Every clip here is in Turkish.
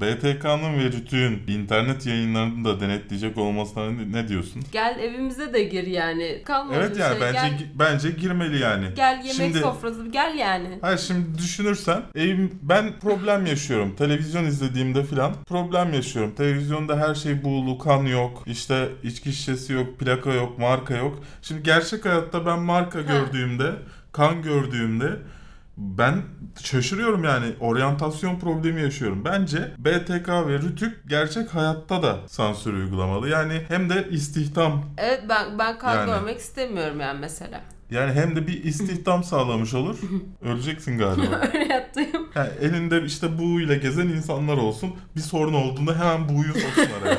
BTK'nın ve Rütü'nün internet yayınlarını da denetleyecek olmasına ne, diyorsun? Gel evimize de gir yani. Kalmadı Evet yani şey. bence Gel, bence girmeli yani. gel yemek Şimdi- sofrası gel yani. Hayır şimdi düşünürsen evim ben problem yaşıyorum. Televizyon izlediğimde filan problem yaşıyorum. Televizyonda her şey buğulu, kan yok. işte içki şişesi yok, plaka yok, marka yok. Şimdi gerçek hayatta ben marka gördüğümde, kan gördüğümde ben şaşırıyorum yani oryantasyon problemi yaşıyorum. Bence BTK ve Rütük gerçek hayatta da sansür uygulamalı. Yani hem de istihdam Evet ben ben kan Yani. görmek istemiyorum yani mesela. Yani hem de bir istihdam sağlamış olur. Öleceksin galiba. Öyle yattığım. Yani elinde işte buğuyla gezen insanlar olsun. Bir sorun olduğunda hemen buğuyu soksun araya.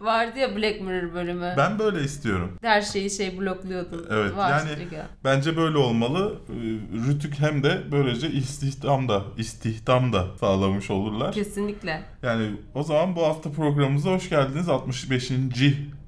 Vardı ya Black Mirror bölümü. Ben böyle istiyorum. Her şeyi şey blokluyordun. Evet, Var yani- çünkü. Bence böyle olmalı. Ee, Rütük hem de böylece istihdam da, istihdam da sağlamış olurlar. Kesinlikle. Yani o zaman bu hafta programımıza hoş geldiniz. 65.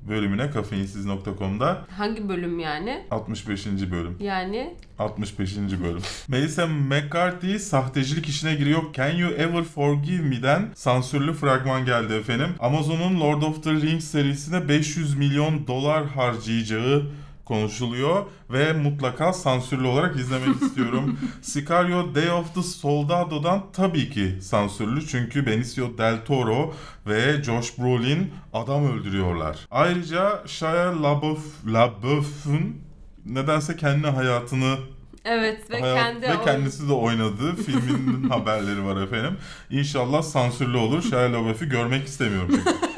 bölümüne kafeinsiz.com'da. Hangi bölüm yani? 65. bölüm. Yani 65. bölüm. Melissa McCarthy sahtecilik işine giriyor. Can You Ever Forgive Me'den sansürlü fragman geldi efendim. Amazon'un Lord of the Rings serisine 500 milyon dolar harcayacağı konuşuluyor ve mutlaka sansürlü olarak izlemek istiyorum. Sicario Day of the Soldado'dan tabii ki sansürlü çünkü Benicio del Toro ve Josh Brolin adam öldürüyorlar. Ayrıca Shia LaBeouf, LaBeouf'un nedense kendi hayatını evet ve hayat- kendi ve kendisi de oynadığı filminin haberleri var efendim. İnşallah sansürlü olur. Shia LaBeouf'u görmek istemiyorum çünkü.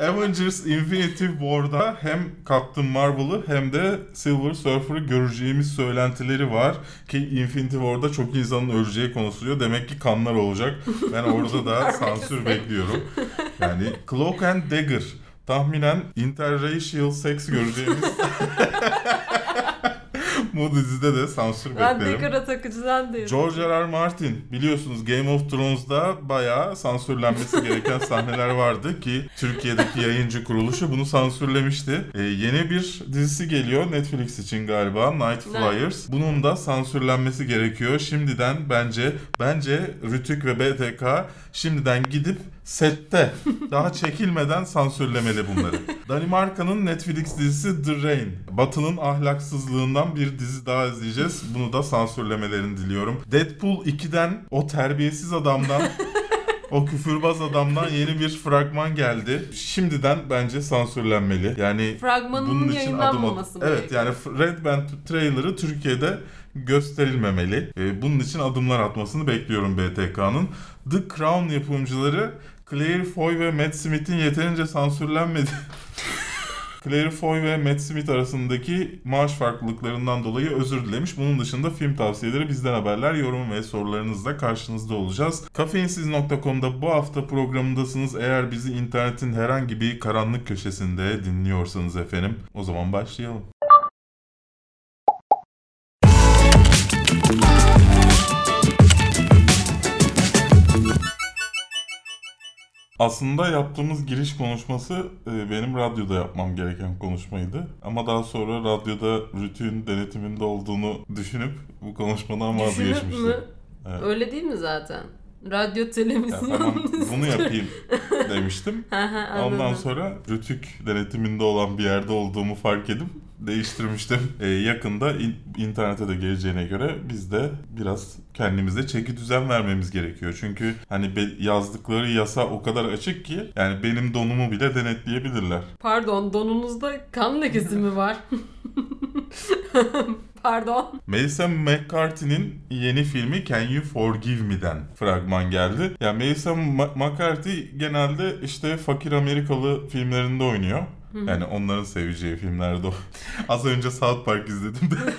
Avengers Infinity War'da hem Captain Marvel'ı hem de Silver Surfer'ı göreceğimiz söylentileri var. Ki Infinity War'da çok insanın öleceği konuşuluyor. Demek ki kanlar olacak. Ben orada da sansür bekliyorum. Yani Cloak and Dagger tahminen interracial seks göreceğimiz bu dizide de sansür Ben beklerim. Dekara takıcıdan değilim. George R. R. Martin biliyorsunuz Game of Thrones'da bayağı sansürlenmesi gereken sahneler vardı ki Türkiye'deki yayıncı kuruluşu bunu sansürlemişti. Ee, yeni bir dizisi geliyor Netflix için galiba Night? Flyers. Bunun da sansürlenmesi gerekiyor. Şimdiden bence bence Rütük ve BTK şimdiden gidip sette daha çekilmeden sansürlemeli bunları. Danimarka'nın Netflix dizisi The Rain. Batı'nın ahlaksızlığından bir dizi daha izleyeceğiz. Bunu da sansürlemelerini diliyorum. Deadpool 2'den o terbiyesiz adamdan o küfürbaz adamdan yeni bir fragman geldi. Şimdiden bence sansürlenmeli. Yani Fragmanının bunun için adım yayınlanmaması at- mı Evet yani Red Band trailer'ı Türkiye'de gösterilmemeli. Ee, bunun için adımlar atmasını bekliyorum BTK'nın. The Crown yapımcıları Claire Foy ve Matt Smith'in yeterince sansürlenmedi. Claire Foy ve Matt Smith arasındaki maaş farklılıklarından dolayı özür dilemiş. Bunun dışında film tavsiyeleri bizden haberler, yorum ve sorularınızla karşınızda olacağız. Kafeinsiz.com'da bu hafta programındasınız. Eğer bizi internetin herhangi bir karanlık köşesinde dinliyorsanız efendim o zaman başlayalım. Aslında yaptığımız giriş konuşması e, benim radyoda yapmam gereken konuşmaydı. Ama daha sonra radyoda Rütü'nün denetiminde olduğunu düşünüp bu konuşmadan Düşünüp vazgeçmiştim. mü? Evet. Öyle değil mi zaten? Radyo Ya televizyon. tamam bunu yapayım demiştim. Ondan Ondan sonra Rütük denetiminde olan bir yerde olduğumu fark edip değiştirmiştim. Ee, yakında in- internete de geleceğine göre biz de biraz kendimize çeki düzen vermemiz gerekiyor. Çünkü hani be- yazdıkları yasa o kadar açık ki yani benim donumu bile denetleyebilirler. Pardon donunuzda kan lekesi mi var? Pardon. Melissa McCarthy'nin yeni filmi Can You Forgive Me'den fragman geldi. Ya Melissa Ma- McCarthy genelde işte fakir Amerikalı filmlerinde oynuyor. Yani onların seveceği filmlerde o. Az önce South Park izledim de.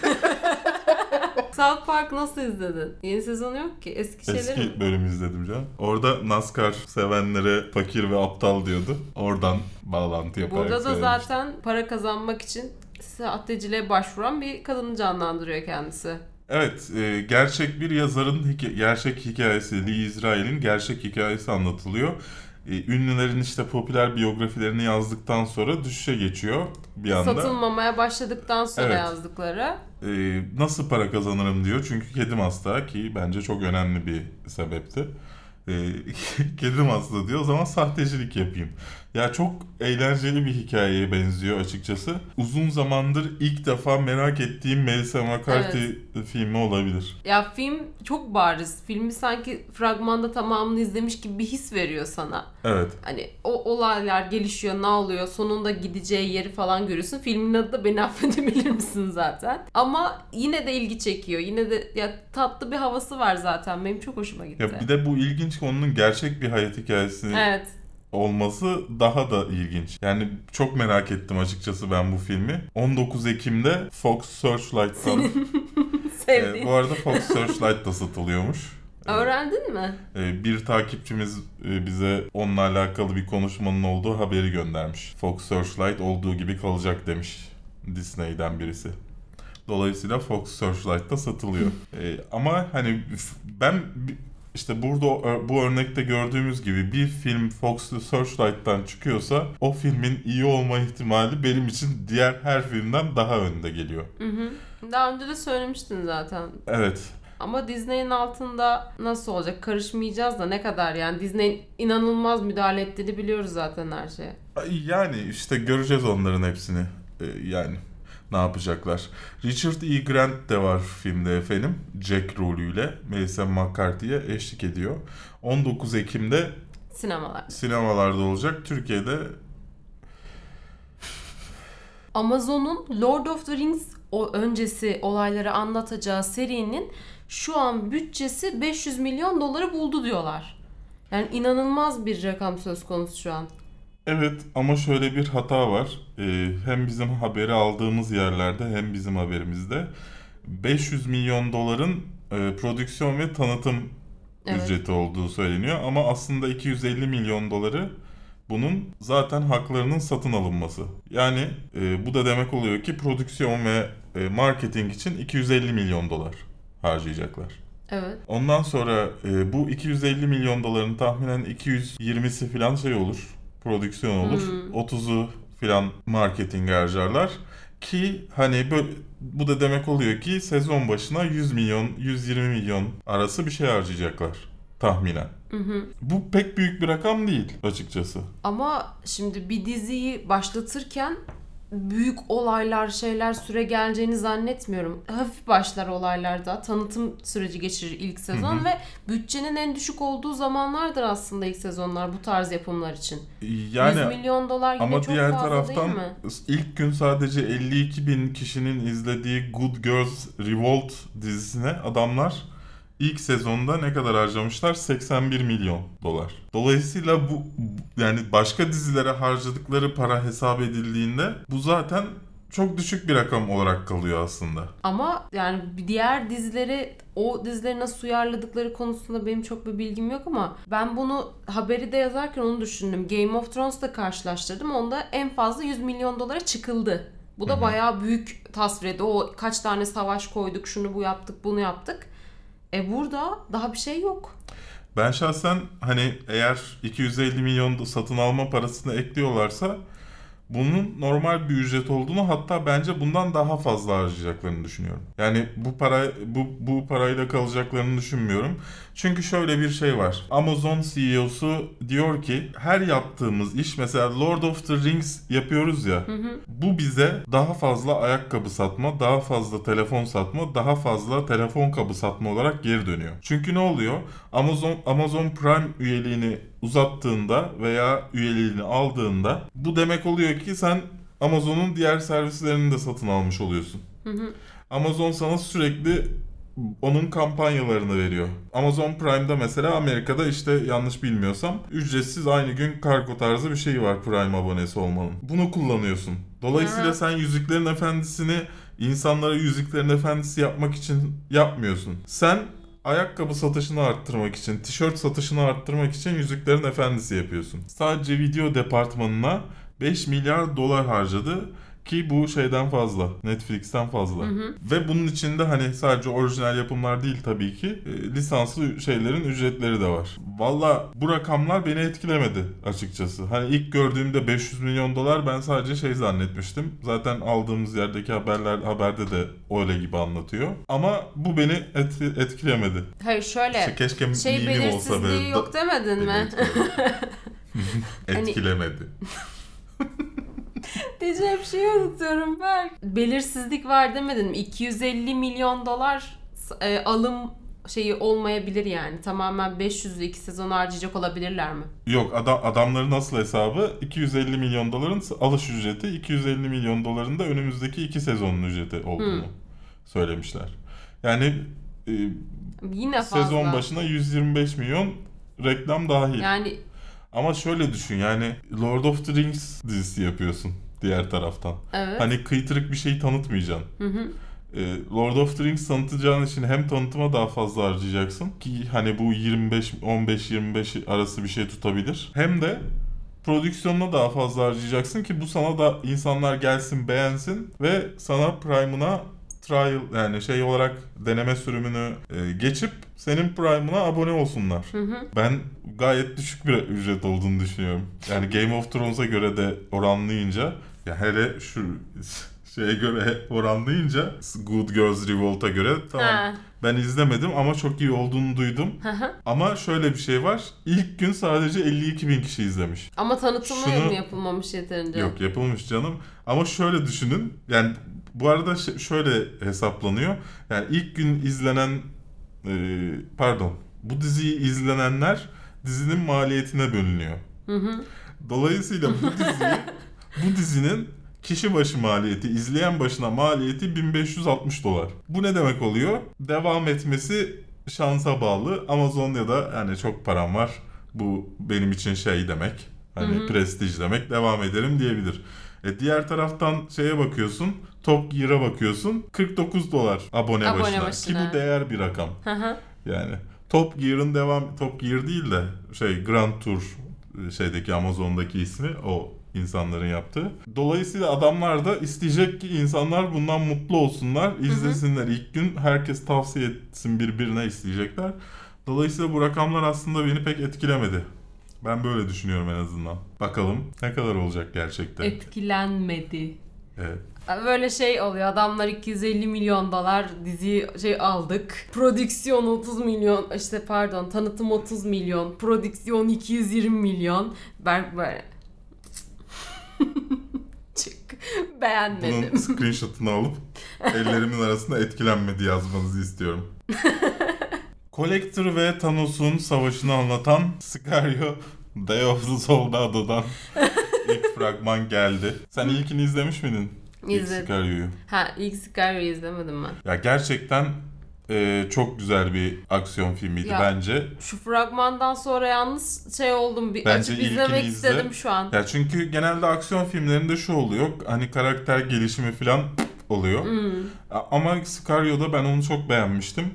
South Park nasıl izledin? Yeni sezonu yok ki. Eski, şeyleri mi? Eski bölüm izledim canım. Orada NASCAR sevenlere fakir ve aptal diyordu. Oradan bağlantı yaparak Burada da söylemiştim. zaten para kazanmak için sahteciliğe başvuran bir kadını canlandırıyor kendisi. Evet, e, gerçek bir yazarın hika- gerçek hikayesi, Lee Israel'in gerçek hikayesi anlatılıyor. E, ünlülerin işte popüler biyografilerini yazdıktan sonra düşüşe geçiyor bir anda. Satılmamaya başladıktan sonra Evet. yazdıkları. E, nasıl para kazanırım diyor çünkü kedim hasta ki bence çok önemli bir sebepti. E, kedim hasta diyor. O zaman sahtecilik yapayım. Ya çok eğlenceli bir hikayeye benziyor açıkçası. Uzun zamandır ilk defa merak ettiğim Melissa McCarthy filmi olabilir. Ya film çok bariz. Filmi sanki fragmanda tamamını izlemiş gibi bir his veriyor sana. Evet. Hani o olaylar gelişiyor, ne oluyor, sonunda gideceği yeri falan görüyorsun. Filmin adı da Beni Affedebilir Misin zaten. Ama yine de ilgi çekiyor. Yine de ya tatlı bir havası var zaten. Benim çok hoşuma gitti. Ya bir de bu ilginç konunun gerçek bir hayat hikayesini Evet. Olması daha da ilginç. Yani çok merak ettim açıkçası ben bu filmi. 19 Ekim'de Fox Searchlight'tan Sevdiğim. Ee, bu arada Fox Searchlight da satılıyormuş. Öğrendin mi? e, bir takipçimiz e, bize onunla alakalı bir konuşmanın olduğu haberi göndermiş. Fox Searchlight olduğu gibi kalacak demiş Disney'den birisi. Dolayısıyla Fox Searchlight da satılıyor. Ee, ama hani ben işte burada o- bu örnekte gördüğümüz gibi bir film Fox Searchlight'tan çıkıyorsa o filmin iyi olma ihtimali benim için diğer her filmden daha önde geliyor. Hı hı. Daha önce de söylemiştin zaten. Evet. Ama Disney'in altında nasıl olacak? Karışmayacağız da ne kadar yani Disney'in inanılmaz müdahale ettiğini biliyoruz zaten her şeye. Yani işte göreceğiz onların hepsini. Ee, yani ne yapacaklar. Richard E. Grant de var filmde efendim. Jack rolüyle Melissa McCarthy'ye eşlik ediyor. 19 Ekim'de Sinemalar. sinemalarda olacak. Türkiye'de Amazon'un Lord of the Rings o öncesi olayları anlatacağı serinin şu an bütçesi 500 milyon doları buldu diyorlar. Yani inanılmaz bir rakam söz konusu şu an. Evet ama şöyle bir hata var. Ee, hem bizim haberi aldığımız yerlerde hem bizim haberimizde 500 milyon doların e, prodüksiyon ve tanıtım Evet. ücreti olduğu söyleniyor ama aslında 250 milyon doları bunun zaten haklarının satın alınması. Yani e, bu da demek oluyor ki prodüksiyon ve e, marketing için 250 milyon dolar harcayacaklar. Evet. Ondan sonra e, bu 250 milyon doların tahminen 220'si falan şey olur. Prodüksiyon olur. Hmm. 30'u falan marketing harcarlar. Ki hani böyle, bu da demek oluyor ki sezon başına 100 milyon, 120 milyon arası bir şey harcayacaklar tahminen. Hı hı. Bu pek büyük bir rakam değil açıkçası. Ama şimdi bir diziyi başlatırken büyük olaylar, şeyler süre geleceğini zannetmiyorum. Hafif başlar olaylarda. Tanıtım süreci geçirir ilk sezon Hı hı. ve bütçenin en düşük olduğu zamanlardır aslında ilk sezonlar bu tarz yapımlar için. 100 Yani milyon dolar yine ama çok diğer fazla taraftan değil mi? ilk gün sadece 52 bin kişinin izlediği Good Girls Revolt dizisine adamlar ilk sezonda ne kadar harcamışlar? 81 milyon dolar. Dolayısıyla bu yani başka dizilere harcadıkları para hesap edildiğinde bu zaten çok düşük bir rakam olarak kalıyor aslında. Ama yani diğer dizileri o dizileri nasıl uyarladıkları konusunda benim çok bir bilgim yok ama ben bunu haberi de yazarken onu düşündüm. Game of Thrones'la karşılaştırdım. Onda en fazla 100 milyon dolara çıkıldı. Bu da bayağı büyük tasvirdi. O kaç tane savaş koyduk, şunu bu yaptık, bunu yaptık. E burada daha bir şey yok. Ben şahsen hani eğer 250 milyon satın alma parasını ekliyorlarsa bunun normal bir ücret olduğunu hatta bence bundan daha fazla harcayacaklarını düşünüyorum. Yani bu para bu bu parayla kalacaklarını düşünmüyorum. Çünkü şöyle bir şey var. Amazon CEO'su diyor ki her yaptığımız iş mesela Lord of the Rings yapıyoruz ya. Bu bize daha fazla ayakkabı satma, daha fazla telefon satma, daha fazla telefon kabı satma olarak geri dönüyor. Çünkü ne oluyor? Amazon Amazon Prime üyeliğini uzattığında veya üyeliğini aldığında bu demek oluyor ki sen Amazon'un diğer servislerini de satın almış oluyorsun. Amazon sana sürekli onun kampanyalarını veriyor. Amazon Prime'da mesela Amerika'da işte yanlış bilmiyorsam ücretsiz aynı gün kargo tarzı bir şey var Prime abonesi olmanın. Bunu kullanıyorsun. Dolayısıyla sen Yüzüklerin Efendisi'ni insanlara Yüzüklerin Efendisi yapmak için yapmıyorsun. Sen ayakkabı satışını arttırmak için, tişört satışını arttırmak için Yüzüklerin Efendisi yapıyorsun. Sadece video departmanına 5 milyar dolar harcadı Ki bu şeyden fazla. Netflix'ten fazla. Ve bunun içinde hani sadece orijinal yapımlar değil tabii ki. e, lisanslı şeylerin ücretleri de var. Valla bu rakamlar beni etkilemedi açıkçası. Hani ilk gördüğümde 500 milyon dolar ben sadece şey zannetmiştim. Zaten aldığımız yerdeki haberler haberde de öyle gibi anlatıyor. Ama bu beni et- etkilemedi. Hayır şöyle İşte keşke şey mimim olsa belirsizliği yok demedin mi? Hani- etkilemedi. Diyeceğim şeyi unutuyorum ben. Belirsizlik var demedin mi? 250 milyon dolar e, alım şeyi olmayabilir yani. Tamamen 500'lü iki sezon harcayacak olabilirler mi? Yok adam, adamların asıl hesabı 250 milyon doların alış ücreti 250 milyon doların da önümüzdeki iki sezonun ücreti olduğunu söylemişler. Yani e, Yine fazla. sezon başına 125 milyon reklam dahil. Yani Ama şöyle düşün yani Lord of the Rings dizisi yapıyorsun diğer taraftan. evet. Hani kıytırık bir şey tanıtmayacaksın. Hı hı. E, Lord of the Rings tanıtacağın için hem tanıtıma daha fazla harcayacaksın ki hani bu 25 15-25 arası bir şey tutabilir. Hem de prodüksiyonuna daha fazla harcayacaksın ki bu sana da insanlar gelsin beğensin ve sana Prime'ına trial yani şey olarak deneme sürümünü e, geçip senin Prime'ına abone olsunlar. Hı hı. Ben gayet düşük bir ücret olduğunu düşünüyorum. Yani Game of Thrones'a göre de oranlayınca ya hele şu şeye göre oranlayınca Good Girls Revolt'a göre tamam Ha. ben izlemedim ama çok iyi olduğunu duydum. Ama şöyle bir şey var. İlk gün sadece 52 bin kişi izlemiş. Ama tanıtımı Şunu- mı yapılmamış yeterince? Yok yapılmış canım. Ama şöyle düşünün. Yani bu arada şöyle hesaplanıyor. Yani ilk gün izlenen e, pardon bu diziyi izlenenler dizinin maliyetine bölünüyor. Hı hı. Dolayısıyla bu diziyi bu dizinin kişi başı maliyeti, izleyen başına maliyeti 1560 dolar. Bu ne demek oluyor? Devam etmesi şansa bağlı. Amazon ya da yani çok param var. Bu benim için şey demek. Hani Hı hı. prestij demek. Devam ederim diyebilir. E diğer taraftan şeye bakıyorsun. Top Gear'a bakıyorsun. 49 dolar abone, Abone başına. başına. Ki bu değer bir rakam. Hı hı. Yani Top Gear'ın devam Top Gear değil de şey Grand Tour e, şeydeki Amazon'daki ismi o insanların yaptığı. Dolayısıyla adamlar da isteyecek ki insanlar bundan mutlu olsunlar, izlesinler ilk gün. Herkes tavsiye etsin birbirine isteyecekler. Dolayısıyla bu rakamlar aslında beni pek etkilemedi. Ben böyle düşünüyorum en azından. Bakalım ne kadar olacak gerçekten. Etkilenmedi. Evet. Böyle şey oluyor. Adamlar 250 milyon dolar dizi şey aldık. Prodüksiyon 30 milyon işte pardon tanıtım 30 milyon. Prodüksiyon 220 milyon. Ben böyle çık beğenmedim. Bunun screenshot'ını alıp ellerimin arasında etkilenmedi yazmanızı istiyorum. Collector ve Thanos'un savaşını anlatan Sicario Day of the Soldado'dan ilk fragman geldi. Sen ilkini izlemiş miydin? İlk İzledim. Sicario'yu. Ha ilk Sicario'yu izlemedim ben. Ya gerçekten e, çok güzel bir aksiyon filmiydi Ya, bence. Şu fragmandan sonra yalnız şey oldum bir Bence açıp izlemek izle. istedim şu an. Ya çünkü genelde aksiyon filmlerinde şu oluyor. Hani karakter gelişimi falan oluyor. Hmm. Ama Sicario'da ben onu çok beğenmiştim.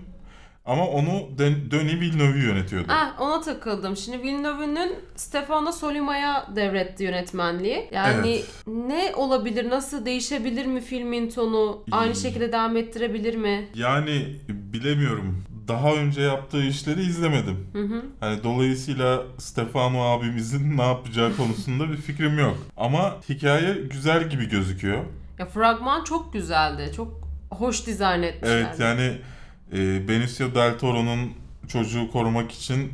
Ama onu Den- Denis Villeneuve yönetiyordu. Ah ona takıldım. Şimdi Villeneuve'nin Stefano Solima'ya devretti yönetmenliği. Yani Evet. ne olabilir, nasıl değişebilir mi filmin tonu? Aynı şekilde devam ettirebilir mi? Yani bilemiyorum. Daha önce yaptığı işleri izlemedim. Hı hı. Hani dolayısıyla Stefano abimizin ne yapacağı konusunda bir fikrim yok. Ama hikaye güzel gibi gözüküyor. Ya fragman çok güzeldi. Çok hoş dizayn etmişler. Evet yani e, Benicio Del Toro'nun çocuğu korumak için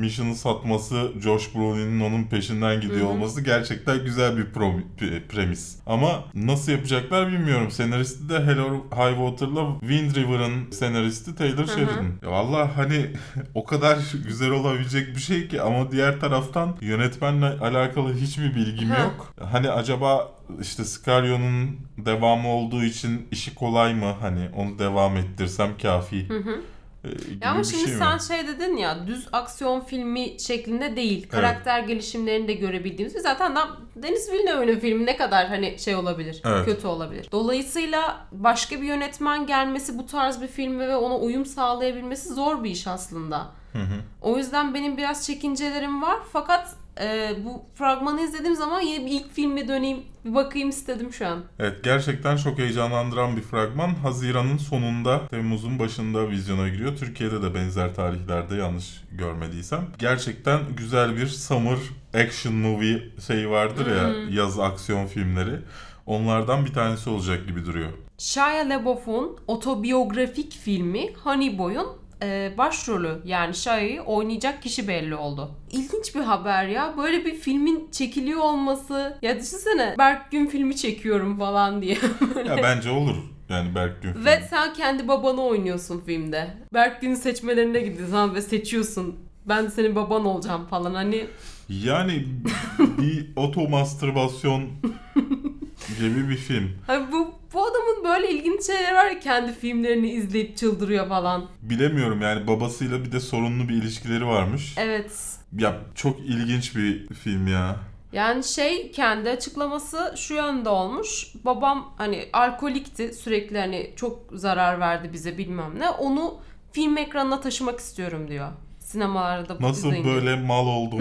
Mission'ı satması, Josh Brolin'in onun peşinden gidiyor Hı hı. olması gerçekten güzel bir pro- bir premis. Ama nasıl yapacaklar bilmiyorum. Senaristi de Hello High Water'la Wind River'ın senaristi Taylor hı. Sheridan. Valla hani o kadar güzel olabilecek bir şey ki ama diğer taraftan yönetmenle alakalı hiçbir bilgim Ha. yok. Hani acaba işte Sicario'nun devamı olduğu için işi kolay mı? Hani onu devam ettirsem kafi. Hı hı. e, Ya ama bir şimdi şey mi? sen şey dedin ya düz aksiyon filmi şeklinde değil. Karakter gelişimlerini de görebildiğimiz. Zaten da Deniz Villeneuve'nin filmi ne kadar hani şey olabilir, Evet. kötü olabilir. Dolayısıyla başka bir yönetmen gelmesi bu tarz bir filme ve ona uyum sağlayabilmesi zor bir iş aslında. O yüzden benim biraz çekincelerim var. Fakat e, bu fragmanı izlediğim zaman yine bir ilk filme döneyim, bir bakayım istedim şu an. Evet gerçekten çok heyecanlandıran bir fragman. Haziran'ın sonunda, Temmuz'un başında vizyona giriyor. Türkiye'de de benzer tarihlerde yanlış görmediysem. Gerçekten güzel bir summer action movie şeyi vardır ya, yaz aksiyon filmleri. Onlardan bir tanesi olacak gibi duruyor. Shia LaBeouf'un otobiyografik filmi Honey Boy'un e, başrolü yani Shia'yı oynayacak kişi belli oldu. İlginç bir haber ya. Böyle bir filmin çekiliyor olması. Ya düşünsene Berk Gün filmi çekiyorum falan diye. Ya bence olur. Yani Berk Gün filmi. ve sen kendi babanı oynuyorsun filmde. Berk Gün seçmelerine gidiyorsun ve seçiyorsun. Ben senin baban olacağım falan. Hani Yani bir otomastürbasyon gibi bir film. Hani bu, bu adamın böyle ilginç şeyler var ya kendi filmlerini izleyip çıldırıyor falan. Bilemiyorum yani babasıyla bir de sorunlu bir ilişkileri varmış. Evet. Ya çok ilginç bir film ya. Yani şey kendi açıklaması şu yönde olmuş. Babam hani alkolikti sürekli hani çok zarar verdi bize bilmem ne. Onu film ekranına taşımak istiyorum diyor. Sinemalarda Nasıl izleyince. böyle mal oldum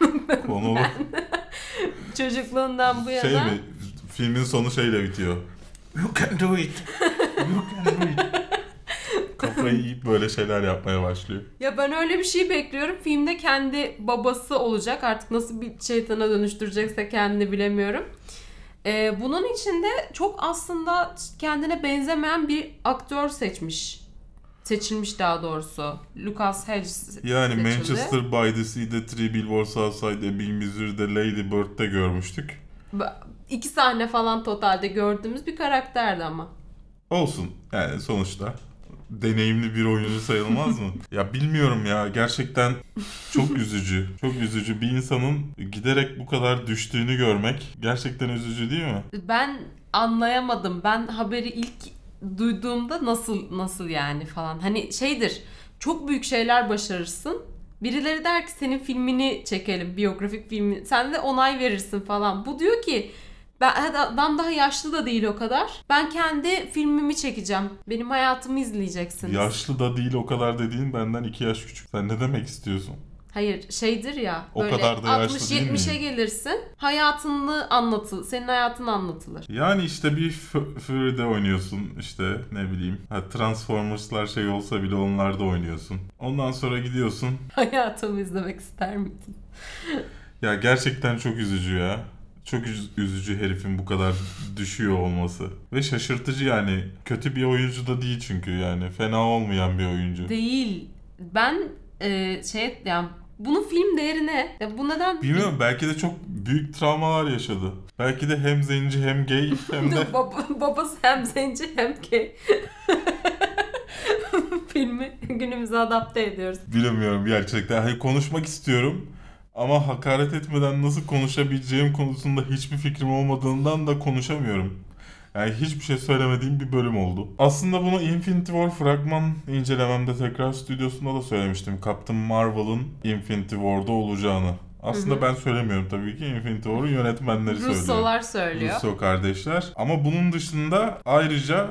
konulu. Çocukluğundan bu yana. Şey mi? Filmin sonu şeyle bitiyor. You can do it. You can do it. Kafayı yiyip böyle şeyler yapmaya başlıyor. Ya ben öyle bir şey bekliyorum. Filmde kendi babası olacak. Artık nasıl bir şeytana dönüştürecekse kendini bilemiyorum. Ee, bunun içinde çok aslında kendine benzemeyen bir aktör seçmiş. Seçilmiş daha doğrusu. Lucas Hedges Yani seçildi. Manchester by the Sea'de Three Billboards Outside Ebbing, Missouri'de Lady Bird'de görmüştük. İki sahne falan totalde gördüğümüz bir karakterdi ama. Olsun yani sonuçta deneyimli bir oyuncu sayılmaz mı? ya bilmiyorum ya gerçekten çok üzücü. Çok üzücü bir insanın giderek bu kadar düştüğünü görmek gerçekten üzücü değil mi? Ben anlayamadım. Ben haberi ilk duyduğumda nasıl nasıl yani falan. Hani şeydir. Çok büyük şeyler başarırsın. Birileri der ki senin filmini çekelim, biyografik filmi. Sen de onay verirsin falan. Bu diyor ki ben adam daha yaşlı da değil o kadar. Ben kendi filmimi çekeceğim. Benim hayatımı izleyeceksiniz. Yaşlı da değil o kadar dediğin benden iki yaş küçük. Sen ne demek istiyorsun? Hayır şeydir ya. O böyle kadar da yaşlı değil 60-70'e miyim? gelirsin. Hayatını anlatıl. Senin hayatın anlatılır. Yani işte bir Fury'de oynuyorsun işte ne bileyim. Ha, Transformers'lar şey olsa bile onlarda oynuyorsun. Ondan sonra gidiyorsun. Hayatımı izlemek ister miydin? Ya gerçekten çok üzücü ya. Çok üz- üzücü herifin bu kadar düşüyor olması. Ve şaşırtıcı yani. Kötü bir oyuncu da değil çünkü yani. Fena olmayan bir oyuncu. Değil. Ben e, şey yani bunun film değeri ne? Ya bu neden Bilmiyorum belki de çok büyük travmalar yaşadı. Belki de hem zenci hem gay hem de... Baba, babası hem zenci hem gay. Filmi günümüze adapte ediyoruz. Bilemiyorum gerçekten. Hani konuşmak istiyorum. Ama hakaret etmeden nasıl konuşabileceğim konusunda hiçbir fikrim olmadığından da konuşamıyorum. Yani hiçbir şey söylemediğim bir bölüm oldu. Aslında bunu Infinity War fragman incelememde tekrar stüdyosunda da söylemiştim. Captain Marvel'ın Infinity War'da olacağını. Aslında ben söylemiyorum tabii ki. Infinity War'un yönetmenleri söylüyor. Russolar söylüyor. Russo kardeşler. Ama bunun dışında ayrıca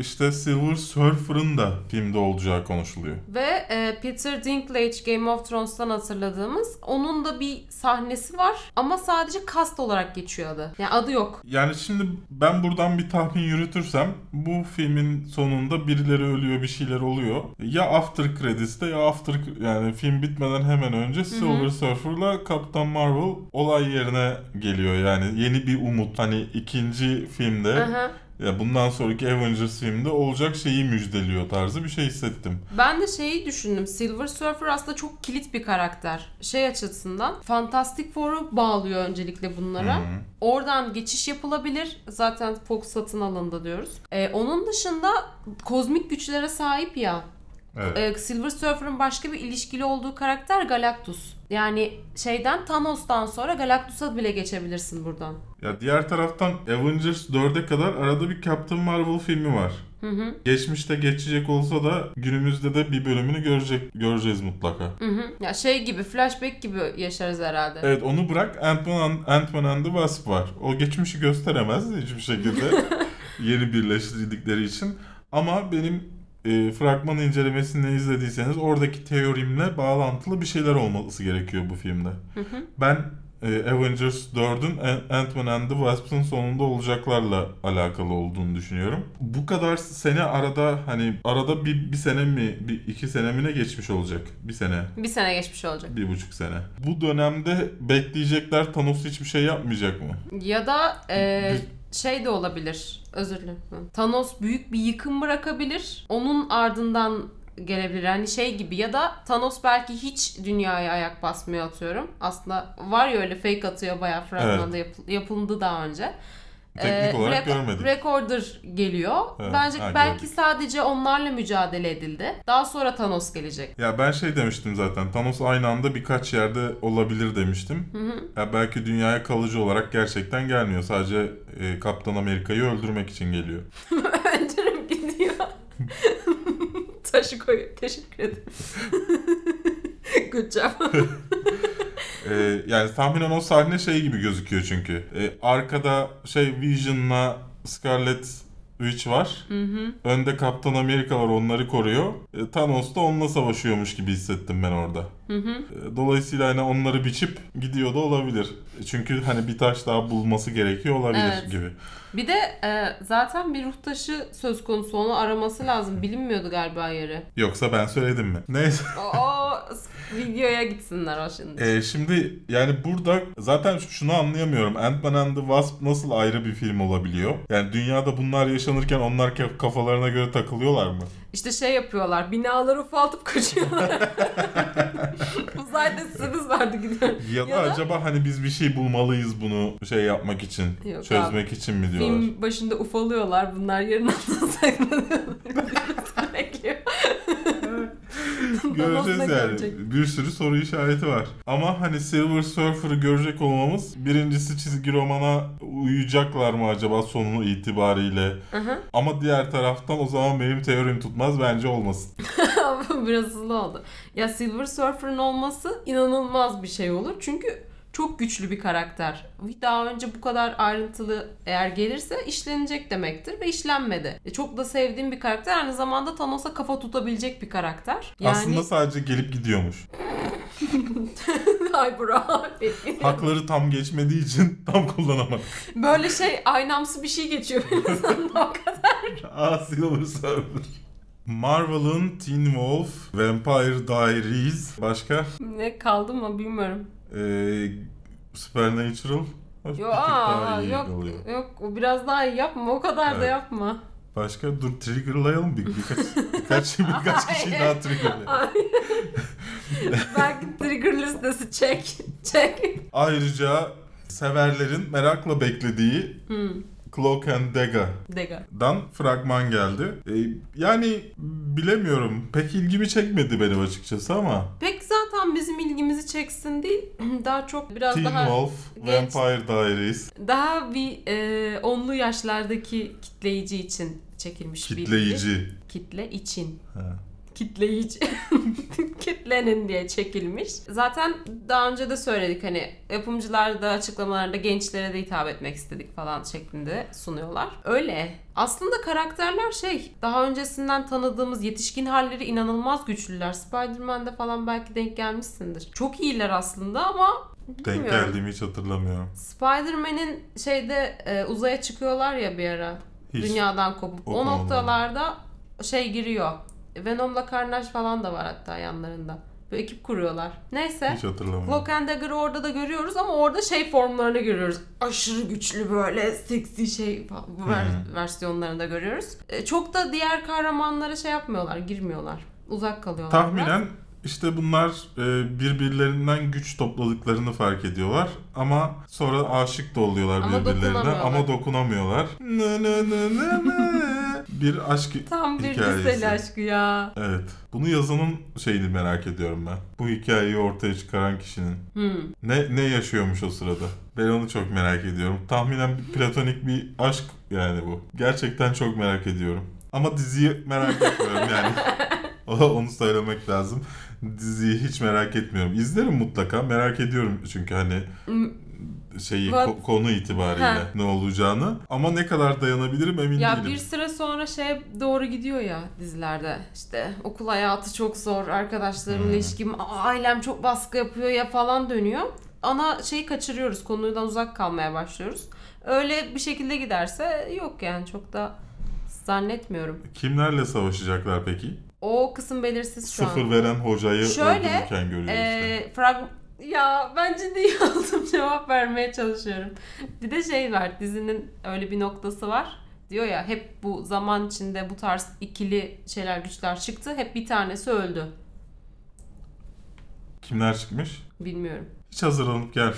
işte Silver Surfer'ın da filmde olacağı konuşuluyor. Ve e, Peter Dinklage Game of Thrones'tan hatırladığımız onun da bir sahnesi var ama sadece cast olarak geçiyor adı. Yani adı yok. Yani şimdi ben buradan bir tahmin yürütürsem bu filmin sonunda birileri ölüyor bir şeyler oluyor. Ya after credits'te ya after yani film bitmeden hemen önce Silver Surfer'la Captain Marvel olay yerine geliyor. Yani yeni bir umut. Hani ikinci filmde Aha. Ya bundan sonraki Avengers filmde olacak şeyi müjdeliyor tarzı bir şey hissettim. Ben de şeyi düşündüm. Silver Surfer aslında çok kilit bir karakter. Şey açısından Fantastic Four'u bağlıyor öncelikle bunlara. Hı. Oradan geçiş yapılabilir. Zaten Fox satın alındı diyoruz. Ee, onun dışında kozmik güçlere sahip ya. Evet. Ee, Silver Surfer'ın başka bir ilişkili olduğu karakter Galactus. Yani şeyden Thanos'tan sonra Galactus'a bile geçebilirsin buradan. Ya diğer taraftan Avengers 4'e kadar arada bir Captain Marvel filmi var. Hı hı. Geçmişte geçecek olsa da günümüzde de bir bölümünü görecek göreceğiz mutlaka. Hı hı. Ya şey gibi flashback gibi yaşarız herhalde. Evet onu bırak Ant-Man, Ant-Man and the Wasp var. O geçmişi gösteremez hiçbir şekilde yeni birleştirdikleri için. Ama benim e, fragman incelemesini izlediyseniz oradaki teorimle bağlantılı bir şeyler olması gerekiyor bu filmde. Hı hı. Ben e, Avengers 4'ün Ant- Ant-Man and the Wasp'ın sonunda olacaklarla alakalı olduğunu düşünüyorum. Bu kadar sene arada hani arada bir, bir sene mi bir iki sene mi ne geçmiş olacak? Bir sene. Bir sene geçmiş olacak. Bir buçuk sene. Bu dönemde bekleyecekler Thanos hiçbir şey yapmayacak mı? Ya da e, şey de olabilir. Özür dilerim. Thanos büyük bir yıkım bırakabilir. Onun ardından gelebilir. Hani şey gibi ya da Thanos belki hiç dünyaya ayak basmıyor atıyorum. Aslında var ya öyle fake atıyor bayağı fragmanda yapıl- yapıldı daha önce. Teknik Ee, olarak rek- görmedik. Recorder geliyor. Evet, Bence ha, belki gördük. sadece onlarla mücadele edildi. Daha sonra Thanos gelecek. Ya ben şey demiştim zaten. Thanos aynı anda birkaç yerde olabilir demiştim. Hı hı. Ya belki dünyaya kalıcı olarak gerçekten gelmiyor. Sadece e, Kaptan Amerika'yı öldürmek için geliyor. Öncürüm gidiyor. Taşı koyuyor. Teşekkür ederim. Good job. E, yani tahminen o sahne şey gibi gözüküyor çünkü. E, arkada şey Vision'la Scarlet Witch var. Hı hı. Önde Kaptan Amerika var onları koruyor. E, Thanos da onunla savaşıyormuş gibi hissettim ben orada. Hı hı. E, Dolayısıyla hani onları biçip gidiyor da olabilir. Çünkü hani bir taş daha bulması gerekiyor olabilir Evet. gibi. Bir de e, zaten bir ruh taşı söz konusu onu araması lazım. Bilinmiyordu galiba yeri. Yoksa ben söyledim mi? Neyse. O, o videoya gitsinler o şimdi. E, şimdi yani burada zaten şunu anlayamıyorum. Ant-Man and the Wasp nasıl ayrı bir film olabiliyor? Yani dünyada bunlar yaşanırken onlar kaf- kafalarına göre takılıyorlar mı? İşte şey yapıyorlar. Binaları ufaltıp kaçıyorlar. Uzayda sınız vardı gidiyor. Ya Ya da- acaba hani biz bir şey bulmalıyız bunu şey yapmak için, Yok çözmek için mi diyorlar? Film başında ufalıyorlar. Bunlar yerin altına saklanıyorlar. Göreceğiz yani. görecek? Bir sürü soru işareti var. Ama hani Silver Surfer'ı görecek olmamız birincisi çizgi romana uyacaklar mı acaba sonu itibariyle? Hı. Ama diğer taraftan o zaman benim teorim tutmaz bence olmasın. Biraz hızlı oldu. Ya Silver Surfer'ın olması inanılmaz bir şey olur. Çünkü çok güçlü bir karakter. Daha önce bu kadar ayrıntılı eğer gelirse işlenecek demektir ve işlenmedi. E, çok da sevdiğim bir karakter. Aynı zamanda Thanos'a kafa tutabilecek bir karakter. Yani... Aslında sadece gelip gidiyormuş. Ay bro. Hakları tam geçmediği için tam kullanamadık. Böyle şey aynamsı bir şey geçiyor benim o kadar. Aa Silver Surfer. Marvel'ın Teen Wolf, Vampire Diaries, başka Ne kaldı mı bilmiyorum. Ee, Supernatural. Daha aa, yok, oluyor. yok o biraz daha iyi yapma o kadar da Evet. yapma. Başka dur triggerlayalım bir, birkaç birkaç birkaç kişi daha triggerlayalım. Ay. Belki trigger listesi çek. Çek. Ayrıca severlerin merakla beklediği Hmm. Cloak and Dagga'dan Dega. fragman geldi. Ee, yani bilemiyorum. Pek ilgimi çekmedi benim açıkçası ama Pek zaten bizim ilgimizi çeksin değil. Daha çok biraz Teen daha Wolf, genç- Vampire Diaries, daha bir e, onlu yaşlardaki kitleyici için çekilmiş bir dizi. kitleyici. Kitle için. Ha. Kitleyici kitlenin diye çekilmiş. Zaten daha önce de söyledik hani yapımcılar da açıklamalarında gençlere de hitap etmek istedik falan şeklinde sunuyorlar. Öyle. Aslında karakterler şey daha öncesinden tanıdığımız yetişkin halleri inanılmaz güçlüler. Spider-Man'de falan belki denk gelmişsindir. Çok iyiler aslında ama Denk bilmiyorum. geldiğimi hiç hatırlamıyorum. Spider-Man'in şeyde e, uzaya çıkıyorlar ya bir ara. Hiç Dünyadan kopup. O okumadım. noktalarda şey giriyor. Venom'la Carnage falan da var hatta yanlarında. Böyle ekip kuruyorlar. Neyse. hiç hatırlamıyorum. Cloak and Dagger'ı orada da görüyoruz ama orada şey formlarını görüyoruz. Aşırı güçlü böyle seksi şey ver- versiyonlarını da görüyoruz. E, çok da diğer kahramanlara şey yapmıyorlar, girmiyorlar. Uzak kalıyorlar. biraz. Tahminen işte bunlar e, birbirlerinden güç topladıklarını fark ediyorlar ama sonra aşık da oluyorlar Ama birbirlerine dokunamıyorlar. ama dokunamıyorlar. Bir aşk Tam bir hikayesi. liseli aşkı ya. Evet. Bunu yazanın şeyini merak ediyorum ben. Bu hikayeyi ortaya çıkaran kişinin. Hmm. Ne ne yaşıyormuş o sırada? Ben onu çok merak ediyorum. Tahminen bir platonik bir aşk yani bu. Gerçekten çok merak ediyorum. Ama diziyi merak etmiyorum yani. O- onu söylemek lazım. Diziyi hiç merak etmiyorum. İzlerim mutlaka. Merak ediyorum çünkü hani. Şeyi ko- konu itibariyle Ha. ne olacağını. Ama ne kadar dayanabilirim emin Ya değilim. bir süre sonra şey doğru gidiyor ya dizilerde. İşte okul hayatı çok zor, arkadaşlarımla Hmm. ilişkim, "Aa, ailem çok baskı yapıyor ya falan dönüyor. Ana şeyi kaçırıyoruz, konudan uzak kalmaya başlıyoruz. Öyle bir şekilde giderse yok yani çok da zannetmiyorum. Kimlerle savaşacaklar peki? O kısım belirsiz şu Sıfır an. veren hocayı Şöyle, öldürürken görüyoruz işte. Ee, frag... Ya ben ciddi oldum cevap vermeye çalışıyorum. Bir de şey var dizinin öyle bir noktası var. Diyor ya hep bu zaman içinde bu tarz ikili şeyler güçler çıktı. Hep bir tanesi öldü. Kimler çıkmış? Bilmiyorum. Hiç hazırlanıp gel.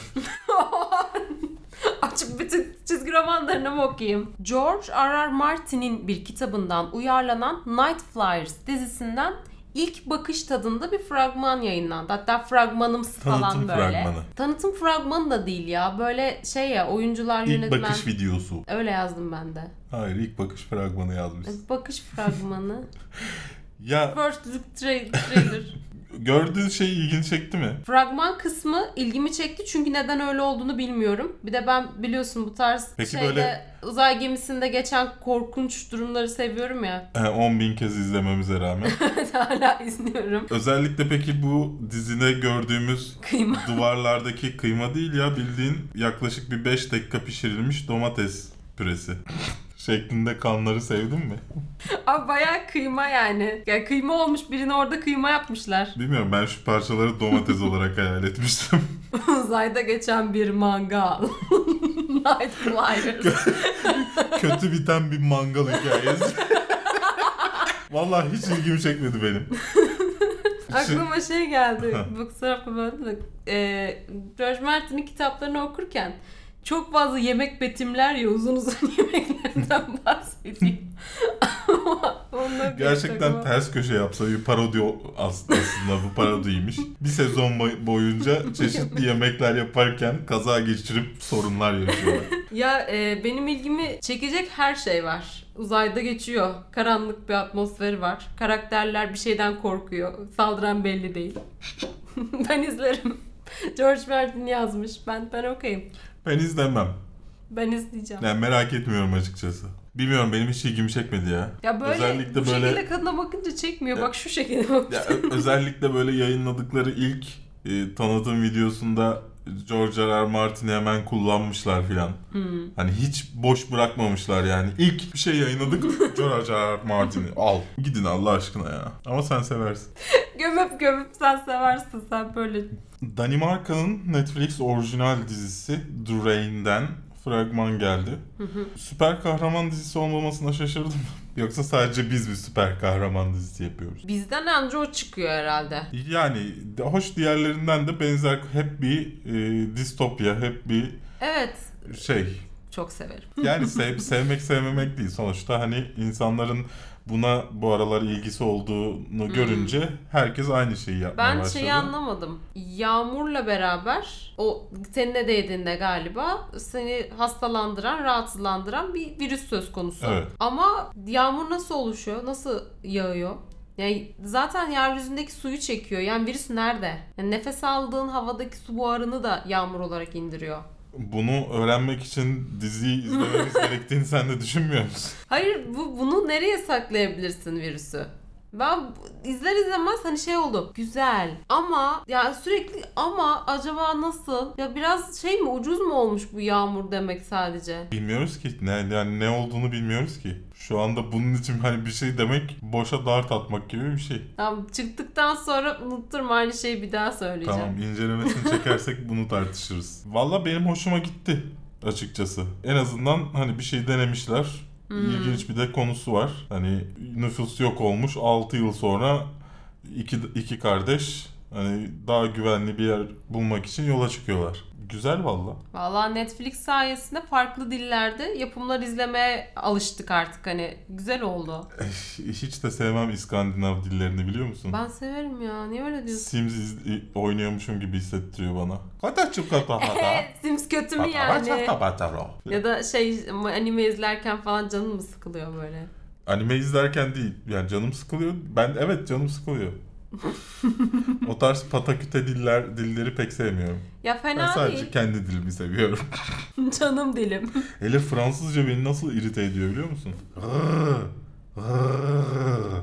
Açıp bütün çizgi romanlarını mı okuyayım? George R. R. Martin'in bir kitabından uyarlanan Night Flyers dizisinden ilk bakış tadında bir fragman yayınlandı. Hatta fragmanımsı falan Tanıtım böyle. fragmanı. Tanıtım fragmanı da değil ya. Böyle şey ya oyuncular İlk yönetmen. bakış videosu. Öyle yazdım ben de. Hayır ilk bakış fragmanı yazmış. Bakış fragmanı. Ya First look tra- trailer. gördüğün şey ilgini çekti mi? Fragman kısmı ilgimi çekti çünkü neden öyle olduğunu bilmiyorum. Bir de ben biliyorsun bu tarz Peki şeyde böyle- uzay gemisinde geçen korkunç durumları seviyorum ya. 10 bin kez izlememize rağmen. Hala izliyorum. Özellikle peki bu dizide gördüğümüz Kıyma. duvarlardaki kıyma değil ya bildiğin yaklaşık bir 5 dakika pişirilmiş domates püresi. Şeklinde kanları sevdin mi? Abi bayağı kıyma yani. Ya kıyma olmuş birine orada kıyma yapmışlar. Bilmiyorum ben şu parçaları domates olarak hayal etmiştim. Uzayda geçen bir mangal. Night. Kötü biten bir mangal hikayesi. Vallahi hiç ilgimi çekmedi benim. Aklıma şey geldi. Ha. Bu kusura bakma da. Ee, George Martin'in kitaplarını okurken çok fazla yemek betimler ya uzun uzun yemeklerden bir Gerçekten takıma- ters köşe yapsa bir parodi aslında bu parodiymiş. Bir sezon boy- boyunca çeşitli yemekler yaparken kaza geçirip sorunlar yaşıyorlar. Ya e, benim ilgimi çekecek her şey var. Uzayda geçiyor. Karanlık bir atmosferi var. Karakterler bir şeyden korkuyor. Saldıran belli değil. ben izlerim. George Martin yazmış. Ben ben okeyim. Ben izlemem. Ben izleyeceğim. Yani merak etmiyorum açıkçası. Bilmiyorum benim hiç ilgimi çekmedi ya. Ya böyle Özellikle bu böyle- şekilde kadına bakınca çekmiyor. Ya- Bak şu şekilde bak. Ya özellikle böyle yayınladıkları ilk e, tanıtım videosunda George R. R. Martin'i hemen kullanmışlar filan. Hmm. Hani hiç boş bırakmamışlar yani. İlk bir şey yayınladık George R. R. Martin'i al. Gidin Allah aşkına ya. Ama sen seversin. Gömüp gömüp sen seversin sen böyle. Danimarka'nın Netflix orijinal dizisi The Rain'den fragman geldi. Süper kahraman dizisi olmamasına şaşırdım. Yoksa sadece biz bir süper kahraman dizisi yapıyoruz. Bizden önce o çıkıyor herhalde. Yani hoş diğerlerinden de benzer hep bir e, distopya, hep bir Evet. şey. Çok severim. Yani sev, sevmek sevmemek değil. Sonuçta hani insanların buna bu aralar ilgisi olduğunu görünce herkes aynı şeyi yapmaya Hmm. Ben başladı. şeyi anlamadım. Yağmurla beraber o tenine değdiğinde galiba seni hastalandıran, rahatsızlandıran bir virüs söz konusu. Evet. Ama yağmur nasıl oluşuyor? Nasıl yağıyor? Yani zaten yeryüzündeki suyu çekiyor. Yani virüs nerede? Yani nefes aldığın havadaki su buharını da yağmur olarak indiriyor. Bunu öğrenmek için diziyi izlememiz gerektiğini sen de düşünmüyor musun? Hayır bu bunu nereye saklayabilirsin virüsü? Ben izler izlemez hani şey oldu. Güzel ama ya sürekli ama acaba nasıl? Ya biraz şey mi ucuz mu olmuş bu yağmur demek sadece? Bilmiyoruz ki ne yani ne olduğunu bilmiyoruz ki. Şu anda bunun için hani bir şey demek boşa dart atmak gibi bir şey. Tamam çıktıktan sonra unutturma aynı şeyi bir daha söyleyeceğim. Tamam incelemesini çekersek bunu tartışırız. Valla benim hoşuma gitti açıkçası. En azından hani bir şey denemişler. Hmm. İlginç bir de konusu var. Hani nüfus yok olmuş 6 yıl sonra iki, iki kardeş Hani daha güvenli bir yer bulmak için yola çıkıyorlar. Güzel valla. Valla Netflix sayesinde farklı dillerde yapımlar izlemeye alıştık artık hani. Güzel oldu. Hiç de sevmem İskandinav dillerini biliyor musun? Ben severim ya. Niye öyle diyorsun? Sims iz- oynuyormuşum gibi hissettiriyor bana. Hata çukata hata. Sims kötü mü yani? Ya da şey anime izlerken falan canın mı sıkılıyor böyle? Anime izlerken değil. Yani canım sıkılıyor. Ben evet canım sıkılıyor. O tarz pataküte diller dilleri pek sevmiyorum. Ya Ben fena sadece değil. kendi dilimi seviyorum. Canım dilim. Hele Fransızca beni nasıl irite ediyor biliyor musun?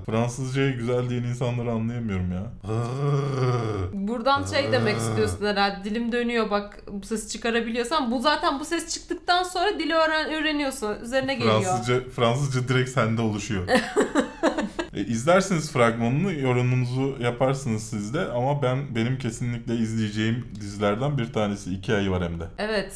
Fransızcayı güzel diyen insanları anlayamıyorum ya. Buradan şey demek istiyorsun herhalde. Dilim dönüyor bak bu ses çıkarabiliyorsan. Bu zaten bu ses çıktıktan sonra dili öğren öğreniyorsun. Üzerine geliyor. Fransızca, Fransızca direkt sende oluşuyor. E, izlersiniz fragmanını, yorumunuzu yaparsınız siz de ama ben benim kesinlikle izleyeceğim dizilerden bir tanesi. iki ayı var hem de. Evet.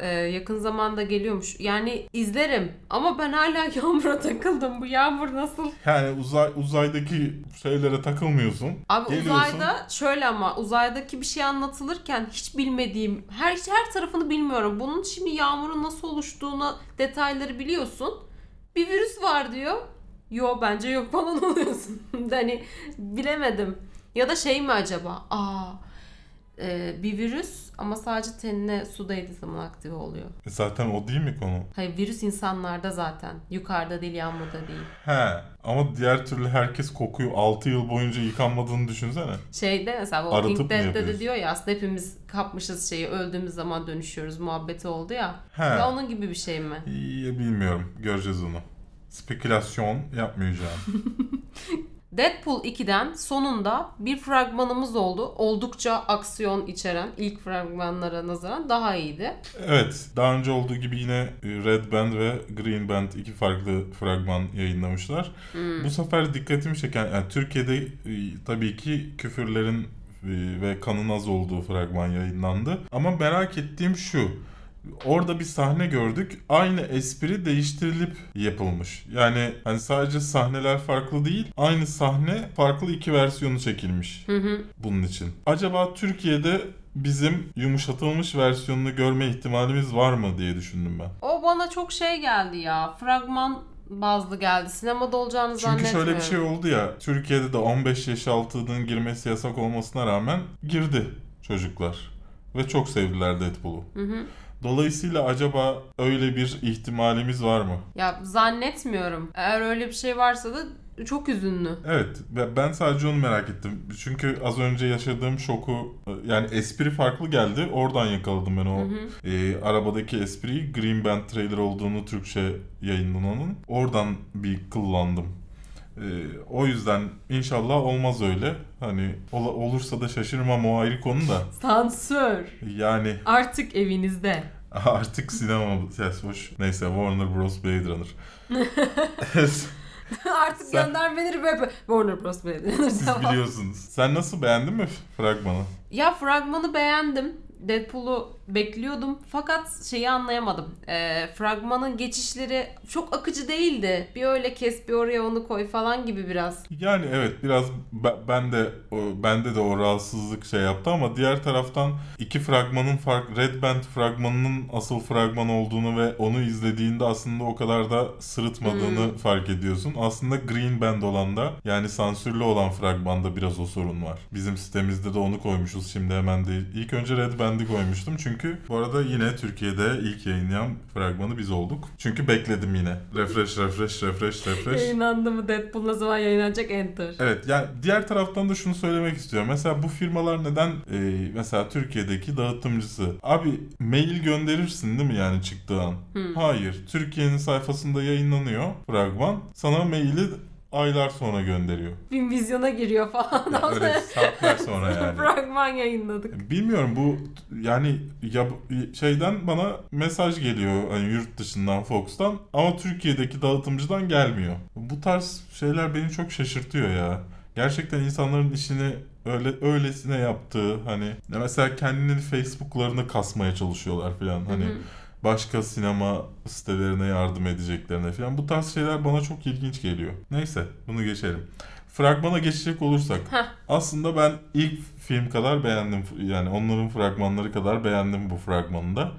e, yakın zamanda geliyormuş. Yani izlerim ama ben hala yağmura takıldım. Bu yağmur nasıl? Yani uzay uzaydaki şeylere takılmıyorsun. Abi Geliyorsun. uzayda şöyle ama uzaydaki bir şey anlatılırken hiç bilmediğim her her tarafını bilmiyorum. Bunun şimdi yağmurun nasıl oluştuğunu detayları biliyorsun. Bir virüs var diyor. Yo bence yok falan oluyorsun. hani bilemedim. Ya da şey mi acaba? Aa e, bir virüs ama sadece tenine su değdiği zaman aktive oluyor. E, zaten o değil mi konu? Hayır virüs insanlarda zaten. Yukarıda değil yağmurda değil. He ama diğer türlü herkes kokuyor. 6 yıl boyunca yıkanmadığını düşünsene. Şeyde mesela Walking Dead'de de diyor ya aslında hepimiz kapmışız şeyi öldüğümüz zaman dönüşüyoruz muhabbeti oldu ya. He. Ya onun gibi bir şey mi? İyi bilmiyorum. Göreceğiz onu. Spekülasyon yapmayacağım. Deadpool 2'den sonunda bir fragmanımız oldu. Oldukça aksiyon içeren ilk fragmanlara nazaran daha iyiydi. Evet, daha önce olduğu gibi yine Red Band ve Green Band iki farklı fragman yayınlamışlar. Bu sefer dikkatimi çeken, yani Türkiye'de e, tabii ki küfürlerin e, ve kanın az olduğu fragman yayınlandı. Ama merak ettiğim şu, Orada bir sahne gördük. Aynı espri değiştirilip yapılmış. Yani hani sadece sahneler farklı değil. Aynı sahne farklı iki versiyonu çekilmiş Hı hı. bunun için. Acaba Türkiye'de bizim yumuşatılmış versiyonunu görme ihtimalimiz var mı diye düşündüm ben. O bana çok şey geldi ya. Fragman bazlı geldi. Sinemada olacağını Çünkü zannetmiyorum. şöyle bir şey oldu ya. Türkiye'de de 15 yaş altının girmesi yasak olmasına rağmen girdi çocuklar. Ve çok sevdiler Deadpool'u. Hı hı. Dolayısıyla acaba öyle bir ihtimalimiz var mı? Ya zannetmiyorum. Eğer öyle bir şey varsa da çok üzünlü. Evet ve ben sadece onu merak ettim. Çünkü az önce yaşadığım şoku yani espri farklı geldi. Oradan yakaladım ben o Hı hı. e, arabadaki espriyi Green Band trailer olduğunu Türkçe yayınlananın. Oradan bir kıllandım. E, o yüzden inşallah olmaz öyle. Hani ola- olursa da şaşırmam o ayrı konu da. Sansür. Yani Artık evinizde. artık sinema ses hoş. Neyse Warner Bros. Blade Runner. Artık Sen- göndermeleri böyle Warner Bros. Blade Siz Runner. biliyorsunuz. Sen nasıl beğendin mi fragmanı? Ya fragmanı beğendim. Deadpool'u bekliyordum fakat şeyi anlayamadım. Ee, fragmanın geçişleri çok akıcı değildi. Bir öyle kes bir oraya onu koy falan gibi biraz. Yani evet biraz be- ben de bende de o rahatsızlık şey yaptı ama diğer taraftan iki fragmanın fark Red Band fragmanının asıl fragman olduğunu ve onu izlediğinde aslında o kadar da sırıtmadığını fark ediyorsun. Aslında Green Band olan da yani sansürlü olan fragmanda biraz o sorun var. Bizim sitemizde de onu koymuşuz şimdi hemen değil. İlk önce Red Band'i koymuştum çünkü bu arada yine Türkiye'de ilk yayınlayan fragmanı biz olduk. Çünkü bekledim yine. Refresh, refresh, refresh, refresh. Yayınlandı mı Deadpool ne zaman yayınlanacak enter. Evet yani diğer taraftan da şunu söylemek istiyorum. Mesela bu firmalar neden e, mesela Türkiye'deki dağıtımcısı abi mail gönderirsin değil mi yani çıktığı an? Hayır. Türkiye'nin sayfasında yayınlanıyor fragman. Sana maili aylar sonra gönderiyor. Bir vizyona giriyor falan. Yani öyle saatler sonra yani. Fragman yayınladık. Bilmiyorum bu yani ya şeyden bana mesaj geliyor hani yurt dışından Fox'tan ama Türkiye'deki dağıtımcıdan gelmiyor. Bu tarz şeyler beni çok şaşırtıyor ya. Gerçekten insanların işini öyle öylesine yaptığı hani ya mesela kendini Facebook'larını kasmaya çalışıyorlar falan hani Hı hı. Başka sinema sitelerine yardım edeceklerine falan. Bu tarz şeyler bana çok ilginç geliyor. Neyse bunu geçelim. Fragmana geçecek olursak. Heh. Aslında ben ilk film kadar beğendim. Yani onların fragmanları kadar beğendim bu fragmanı da.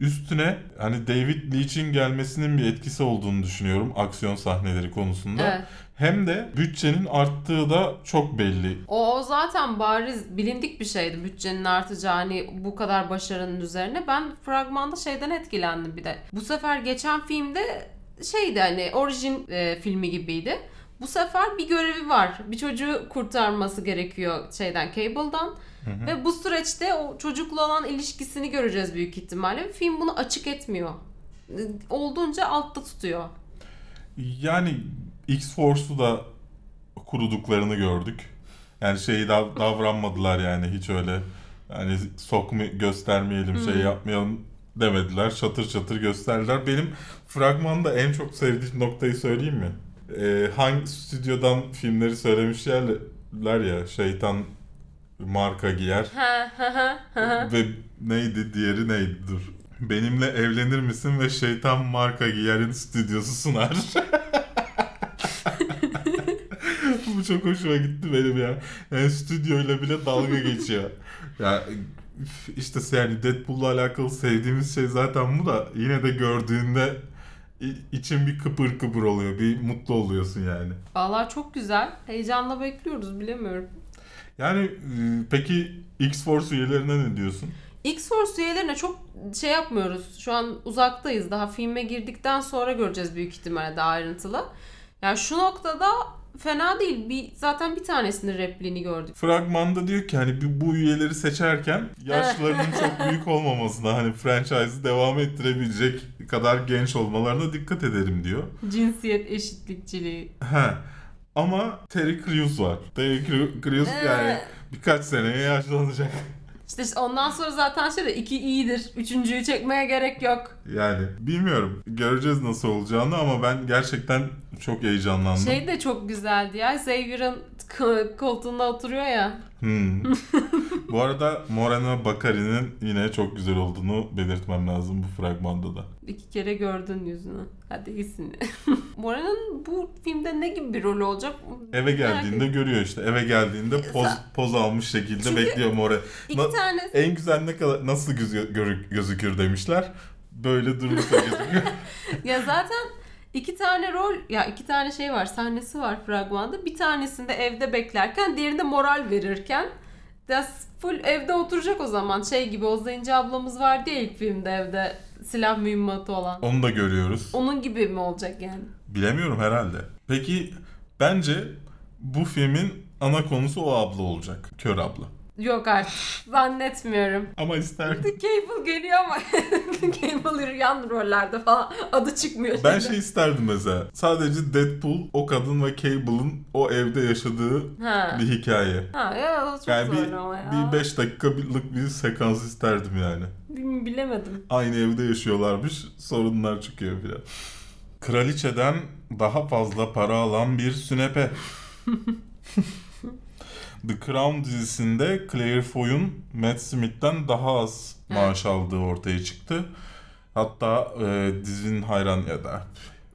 Üstüne hani David Leitch'in gelmesinin bir etkisi olduğunu düşünüyorum aksiyon sahneleri konusunda. Evet. Hem de bütçenin arttığı da çok belli. O, o zaten bariz bilindik bir şeydi bütçenin artacağı hani bu kadar başarının üzerine. Ben fragmanda şeyden etkilendim bir de. Bu sefer geçen filmde şeydi hani orijin e, filmi gibiydi. Bu sefer bir görevi var. Bir çocuğu kurtarması gerekiyor şeyden Cable'dan. Ve bu süreçte o çocukla olan ilişkisini göreceğiz büyük ihtimalle. Film bunu açık etmiyor. E, Olduğunca altta tutuyor. Yani X-Force'u da kuruduklarını gördük. Yani şeyi dav- davranmadılar yani hiç öyle hani sokma göstermeyelim şey yapmayalım demediler. Çatır çatır gösterdiler. Benim fragmanda en çok sevdiğim noktayı söyleyeyim mi? Ee, hangi stüdyodan filmleri söylemişler ya şeytan marka giyer Ha ha ha ha. ve neydi diğeri neydi dur. Benimle evlenir misin ve şeytan marka giyerin stüdyosu sunar. Çok hoşuma gitti benim ya. Yani stüdyoyla bile dalga geçiyor. Ya işte yani Deadpool'la alakalı sevdiğimiz şey zaten bu da yine de gördüğünde için bir kıpır kıpır oluyor. Bir mutlu oluyorsun yani. Vallahi çok güzel. Heyecanla bekliyoruz bilemiyorum. Yani e, peki X-Force üyelerine ne diyorsun? X-Force üyelerine çok şey yapmıyoruz. Şu an uzaktayız. Daha filme girdikten sonra göreceğiz büyük ihtimalle daha ayrıntılı. Yani şu noktada fena değil. Bir, zaten bir tanesinin repliğini gördük. Fragmanda diyor ki hani bu- üyeleri seçerken yaşlarının çok büyük olmamasına hani franchise'ı devam ettirebilecek kadar genç olmalarına dikkat ederim diyor. Cinsiyet eşitlikçiliği. He. Ama Terry Crews var. Terry Cre- Crews yani birkaç seneye yaşlanacak. İşte ondan sonra zaten şey de iki iyidir. Üçüncüyü çekmeye gerek yok. Yani bilmiyorum. Göreceğiz nasıl olacağını ama ben gerçekten çok heyecanlandım. Şey de çok güzeldi ya. Xavier'ın koltuğunda oturuyor ya. Hmm. Bu arada Morena Bakari'nin yine çok güzel olduğunu belirtmem lazım bu fragmanda da. İki kere gördün yüzünü. Hadi iyisin. Mora'nın bu filmde ne gibi bir rolü olacak? Eve geldiğinde görüyor işte. Eve geldiğinde poz poz almış şekilde Çünkü bekliyor More. İki Na- tane En güzel ne kadar nasıl gözükür demişler. Böyle durursa gözüküyor. Ya zaten iki tane rol ya iki tane şey var sahnesi var fragmanda. Bir tanesinde evde beklerken diğerinde moral verirken ya full evde oturacak o zaman. Şey gibi o Zenci ablamız vardı ya ilk filmde evde silah mühimmatı olan. Onu da görüyoruz. Onun gibi mi olacak yani? Bilemiyorum herhalde. Peki bence bu filmin ana konusu o abla olacak. Kör abla. Yok artık. Zannetmiyorum. Ama isterdim. Cable geliyor ama Cable yan rollerde falan adı çıkmıyor. Ben şeyde. şey isterdim mesela. Sadece Deadpool, o kadın ve Cable'ın o evde yaşadığı Ha. bir hikaye. Ha ya o çok Yani zor bir, ama ya. bir 5 dakikalık bir sekans isterdim yani. Bil- Bilemedim. Aynı evde yaşıyorlarmış, sorunlar çıkıyor filan. Kraliçeden daha fazla para alan bir sünepe. The Crown dizisinde Claire Foy'un Matt Smith'ten daha az maaş aldığı ortaya çıktı. Hatta e, dizinin hayran ya da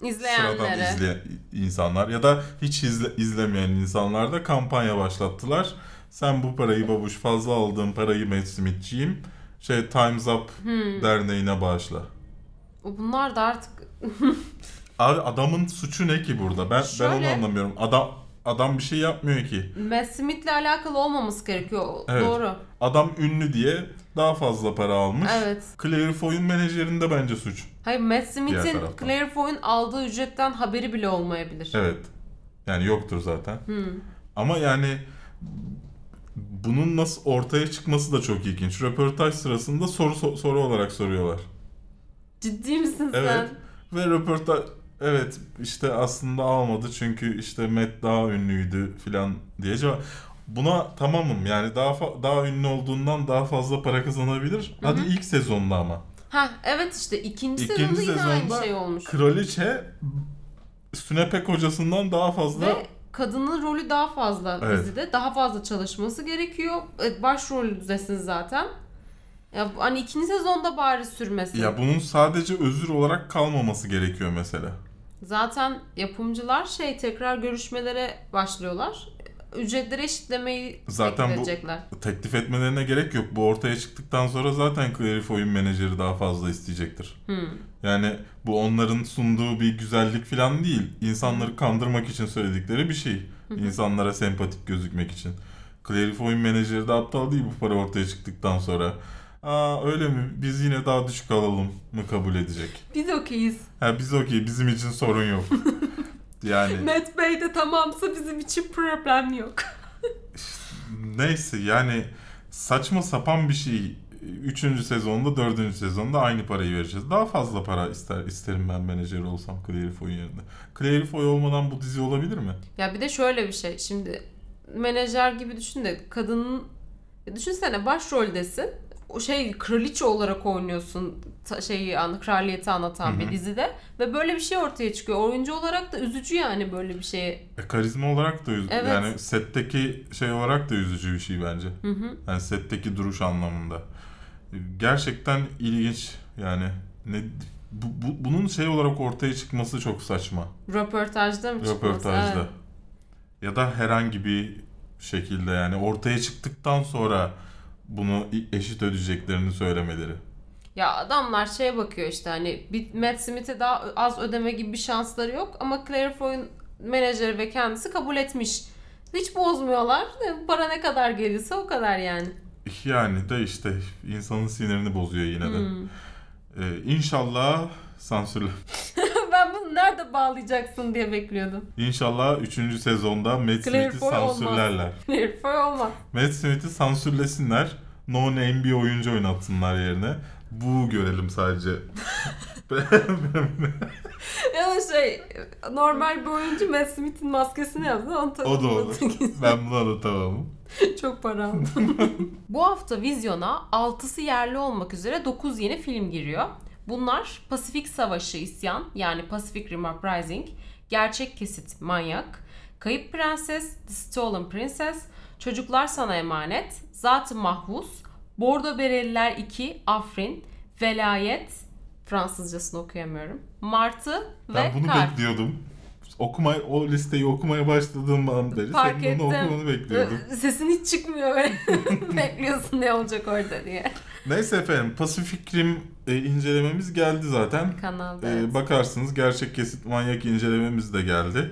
sıradan izleyen insanlar ya da hiç izle- izlemeyen insanlar da kampanya başlattılar. Sen bu parayı babuş fazla aldığın parayı Matt Smith'ciyim. Şey Times Up Hmm. derneğine bağışla. Bunlar da artık Abi adamın suçu ne ki burada? Ben ben onu Şöyle- anlamıyorum. Adam adam bir şey yapmıyor ki. Matt Smith'le alakalı olmaması gerekiyor. Evet. Doğru. Adam ünlü diye daha fazla para almış. Evet. Claire Foy'un menajerinde bence suç. Hayır Matt Smith'in. Claire Foy'un aldığı ücretten haberi bile olmayabilir. Evet. Yani yoktur zaten. Hmm. Ama yani bunun nasıl ortaya çıkması da çok ilginç. Röportaj sırasında soru so- soru olarak soruyorlar. Ciddi misin Evet. sen? Ve röportaj evet işte aslında almadı çünkü işte Matt daha ünlüydü filan diye cevap. Buna tamamım yani daha daha ünlü olduğundan daha fazla para kazanabilir. Hadi ilk sezonda ama. Ha evet işte ikinci, İkinci sezonda yine aynı sezonda şey olmuş. Kraliçe Sünepe kocasından daha fazla Ve kadının rolü daha fazla Evet. dizide. Daha fazla çalışması gerekiyor. Evet, Başroldesin zaten. Ya hani ikinci sezonda bari sürmesin. ya bunun sadece özür olarak kalmaması gerekiyor mesela. Zaten yapımcılar şey tekrar görüşmelere başlıyorlar. Ücretleri eşitlemeyi Zaten teklif bu- edecekler. Teklif etmelerine gerek yok. Bu ortaya çıktıktan sonra zaten Clarif oyun menajeri daha fazla isteyecektir. Hmm. Yani bu onların sunduğu bir güzellik falan değil. İnsanları kandırmak için söyledikleri bir şey. İnsanlara sempatik gözükmek için. Clarif oyun menajeri de aptal değil bu para ortaya çıktıktan sonra. Aa öyle mi? Biz yine daha düşük alalım mı kabul edecek? Biz okeyiz. Ha biz okey bizim için sorun yok. Yani Matt Bey de tamamsa bizim için problem yok. neyse yani saçma sapan bir şey. Üçüncü sezonda, dördüncü sezonda aynı parayı vereceğiz. Daha fazla para ister isterim ben menajer olsam Clarifoy'un yerinde. Clarifoy olmadan bu dizi olabilir mi? Ya bir de şöyle bir şey. Şimdi menajer gibi düşün de kadının düşünsene başroldesin. O şey kraliçe olarak oynuyorsun ta- şeyi an kraliyeti anlatan Hı hı. bir dizide ve böyle bir şey ortaya çıkıyor. Oyuncu olarak da üzücü yani böyle bir şeye. E, karizma olarak da üz- Evet. yani setteki şey olarak da üzücü bir şey bence. Hı hı. Yani setteki duruş anlamında. E, Gerçekten ilginç yani. Ne bu, bu- bunun şey olarak ortaya çıkması çok saçma. Röportajda mı çıkması? Röportajda. Evet. Ya da herhangi bir şekilde yani ortaya çıktıktan sonra bunu eşit ödeyeceklerini söylemeleri. Ya adamlar şeye bakıyor işte hani Matt Smith'e daha az ödeme gibi bir şansları yok ama Claire Foy'un menajeri ve kendisi kabul etmiş. Hiç bozmuyorlar. Para ne kadar gelirse o kadar yani. Yani de işte insanın sinirini bozuyor yine de. Hmm. Ee, inşallah sansürle. ben bunu nerede bağlayacaksın diye bekliyordum. İnşallah 3. sezonda Matt Smith'i sansürlerler. Claire Foy olmaz. Matt Smith'i sansürlesinler. No name bir oyuncu oynatsınlar yerine. Bu görelim sadece. Ya da şey normal bir oyuncu Matt Smith'in maskesini yaptı. Onu o da olur. ben buna da tamamım. Çok para aldım. Bu hafta vizyona 6'sı yerli olmak üzere 9 yeni film giriyor. Bunlar Pasifik Savaşı İsyan yani Pacific Rim Uprising, Gerçek Kesit Manyak, Kayıp Prenses, The Stolen Princess, Çocuklar Sana Emanet, Zat-ı Mahvus, Bordo Bereliler 2, Afrin, Velayet, Fransızcasını okuyamıyorum, Martı ve Ben bunu Kar. bekliyordum. Okuma, o listeyi okumaya başladığım an beri Fark senin onu ettim. okumanı bekliyordum. Sesin hiç çıkmıyor böyle. Bekliyorsun ne olacak orada diye. Neyse efendim Pasifik Rim e, incelememiz geldi zaten. Kanalda. E, evet. bakarsınız gerçek kesit manyak incelememiz de geldi.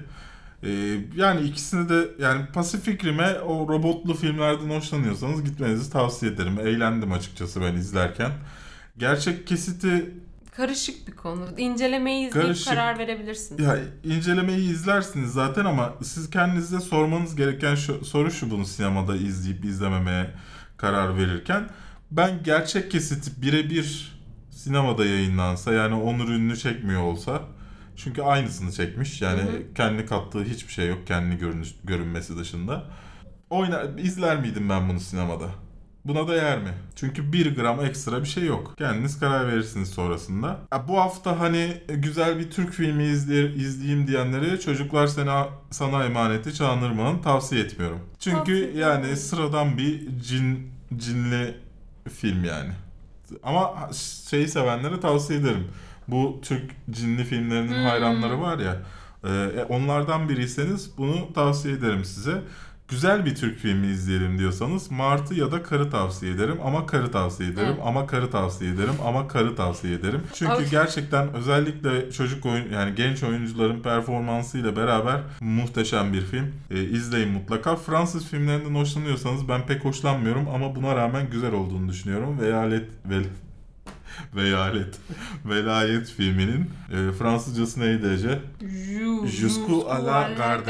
E, yani ikisini de yani Pasifik Rim'e o robotlu filmlerden hoşlanıyorsanız gitmenizi tavsiye ederim. Eğlendim açıkçası ben izlerken. Gerçek kesiti Karışık bir konu. İncelemeyi izleyip Karışık. karar verebilirsin. ya incelemeyi izlersiniz zaten ama siz kendinize sormanız gereken şu, soru şu bunu sinemada izleyip izlememeye karar verirken ben gerçek kesiti birebir sinemada yayınlansa yani Onur Ünlü çekmiyor olsa çünkü aynısını çekmiş yani Hı hı. kendi kattığı hiçbir şey yok kendi görünüş, görünmesi dışında. Oyna, izler miydim ben bunu sinemada? Buna değer mi? Çünkü 1 gram ekstra bir şey yok. Kendiniz karar verirsiniz sonrasında. Ya bu hafta hani güzel bir Türk filmi izley- izleyeyim diyenlere Çocuklar Sana, Sana Emaneti Çağan Irmak'ın tavsiye etmiyorum. Çünkü Tavsiye yani sıradan bir cin cinli film yani. Ama şeyi sevenlere tavsiye ederim. Bu Türk cinli filmlerinin Hmm. hayranları var ya. e, onlardan biriyseniz bunu tavsiye ederim size. Güzel bir Türk filmi izleyelim diyorsanız Martı ya da Karı tavsiye ederim ama Karı tavsiye ederim Evet. ama Karı tavsiye ederim ama Karı tavsiye ederim. Çünkü Ay. gerçekten özellikle çocuk oyun yani genç oyuncuların performansıyla beraber muhteşem bir film. E, izleyin mutlaka. Fransız filmlerinden hoşlanıyorsanız ben pek hoşlanmıyorum ama buna rağmen güzel olduğunu düşünüyorum. Veyalet vel Veyalet. Velayet filminin e, Fransızcası neydi Ece? Ju- Jusqu'au à la garde.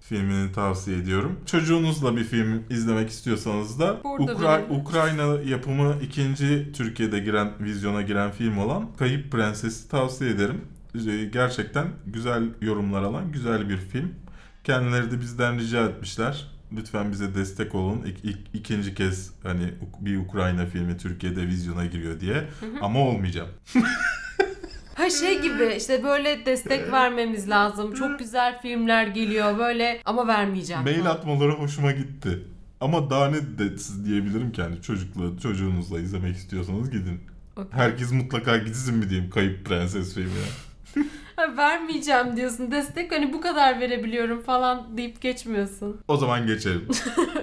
filmini tavsiye ediyorum. Çocuğunuzla bir film izlemek istiyorsanız da Burada Ukra- benim- Ukrayna yapımı ikinci Türkiye'de giren vizyona giren film olan Kayıp Prenses'i tavsiye ederim. Ee, Gerçekten güzel yorumlar alan güzel bir film. Kendileri de bizden rica etmişler. Lütfen bize destek olun. İk, ik- ikinci kez hani bir Ukrayna filmi Türkiye'de vizyona giriyor diye. Ama olmayacağım. Ha şey gibi işte böyle destek vermemiz lazım. Çok güzel filmler geliyor böyle ama vermeyeceğim. Mail atmaları hoşuma gitti. Ama daha ne de siz diyebilirim ki hani çocukla, çocuğunuzla izlemek istiyorsanız gidin. Okey. Herkes mutlaka gitsin mi diyeyim Kayıp Prenses filmine. Vermeyeceğim diyorsun destek hani bu kadar verebiliyorum falan deyip geçmiyorsun. O zaman geçelim.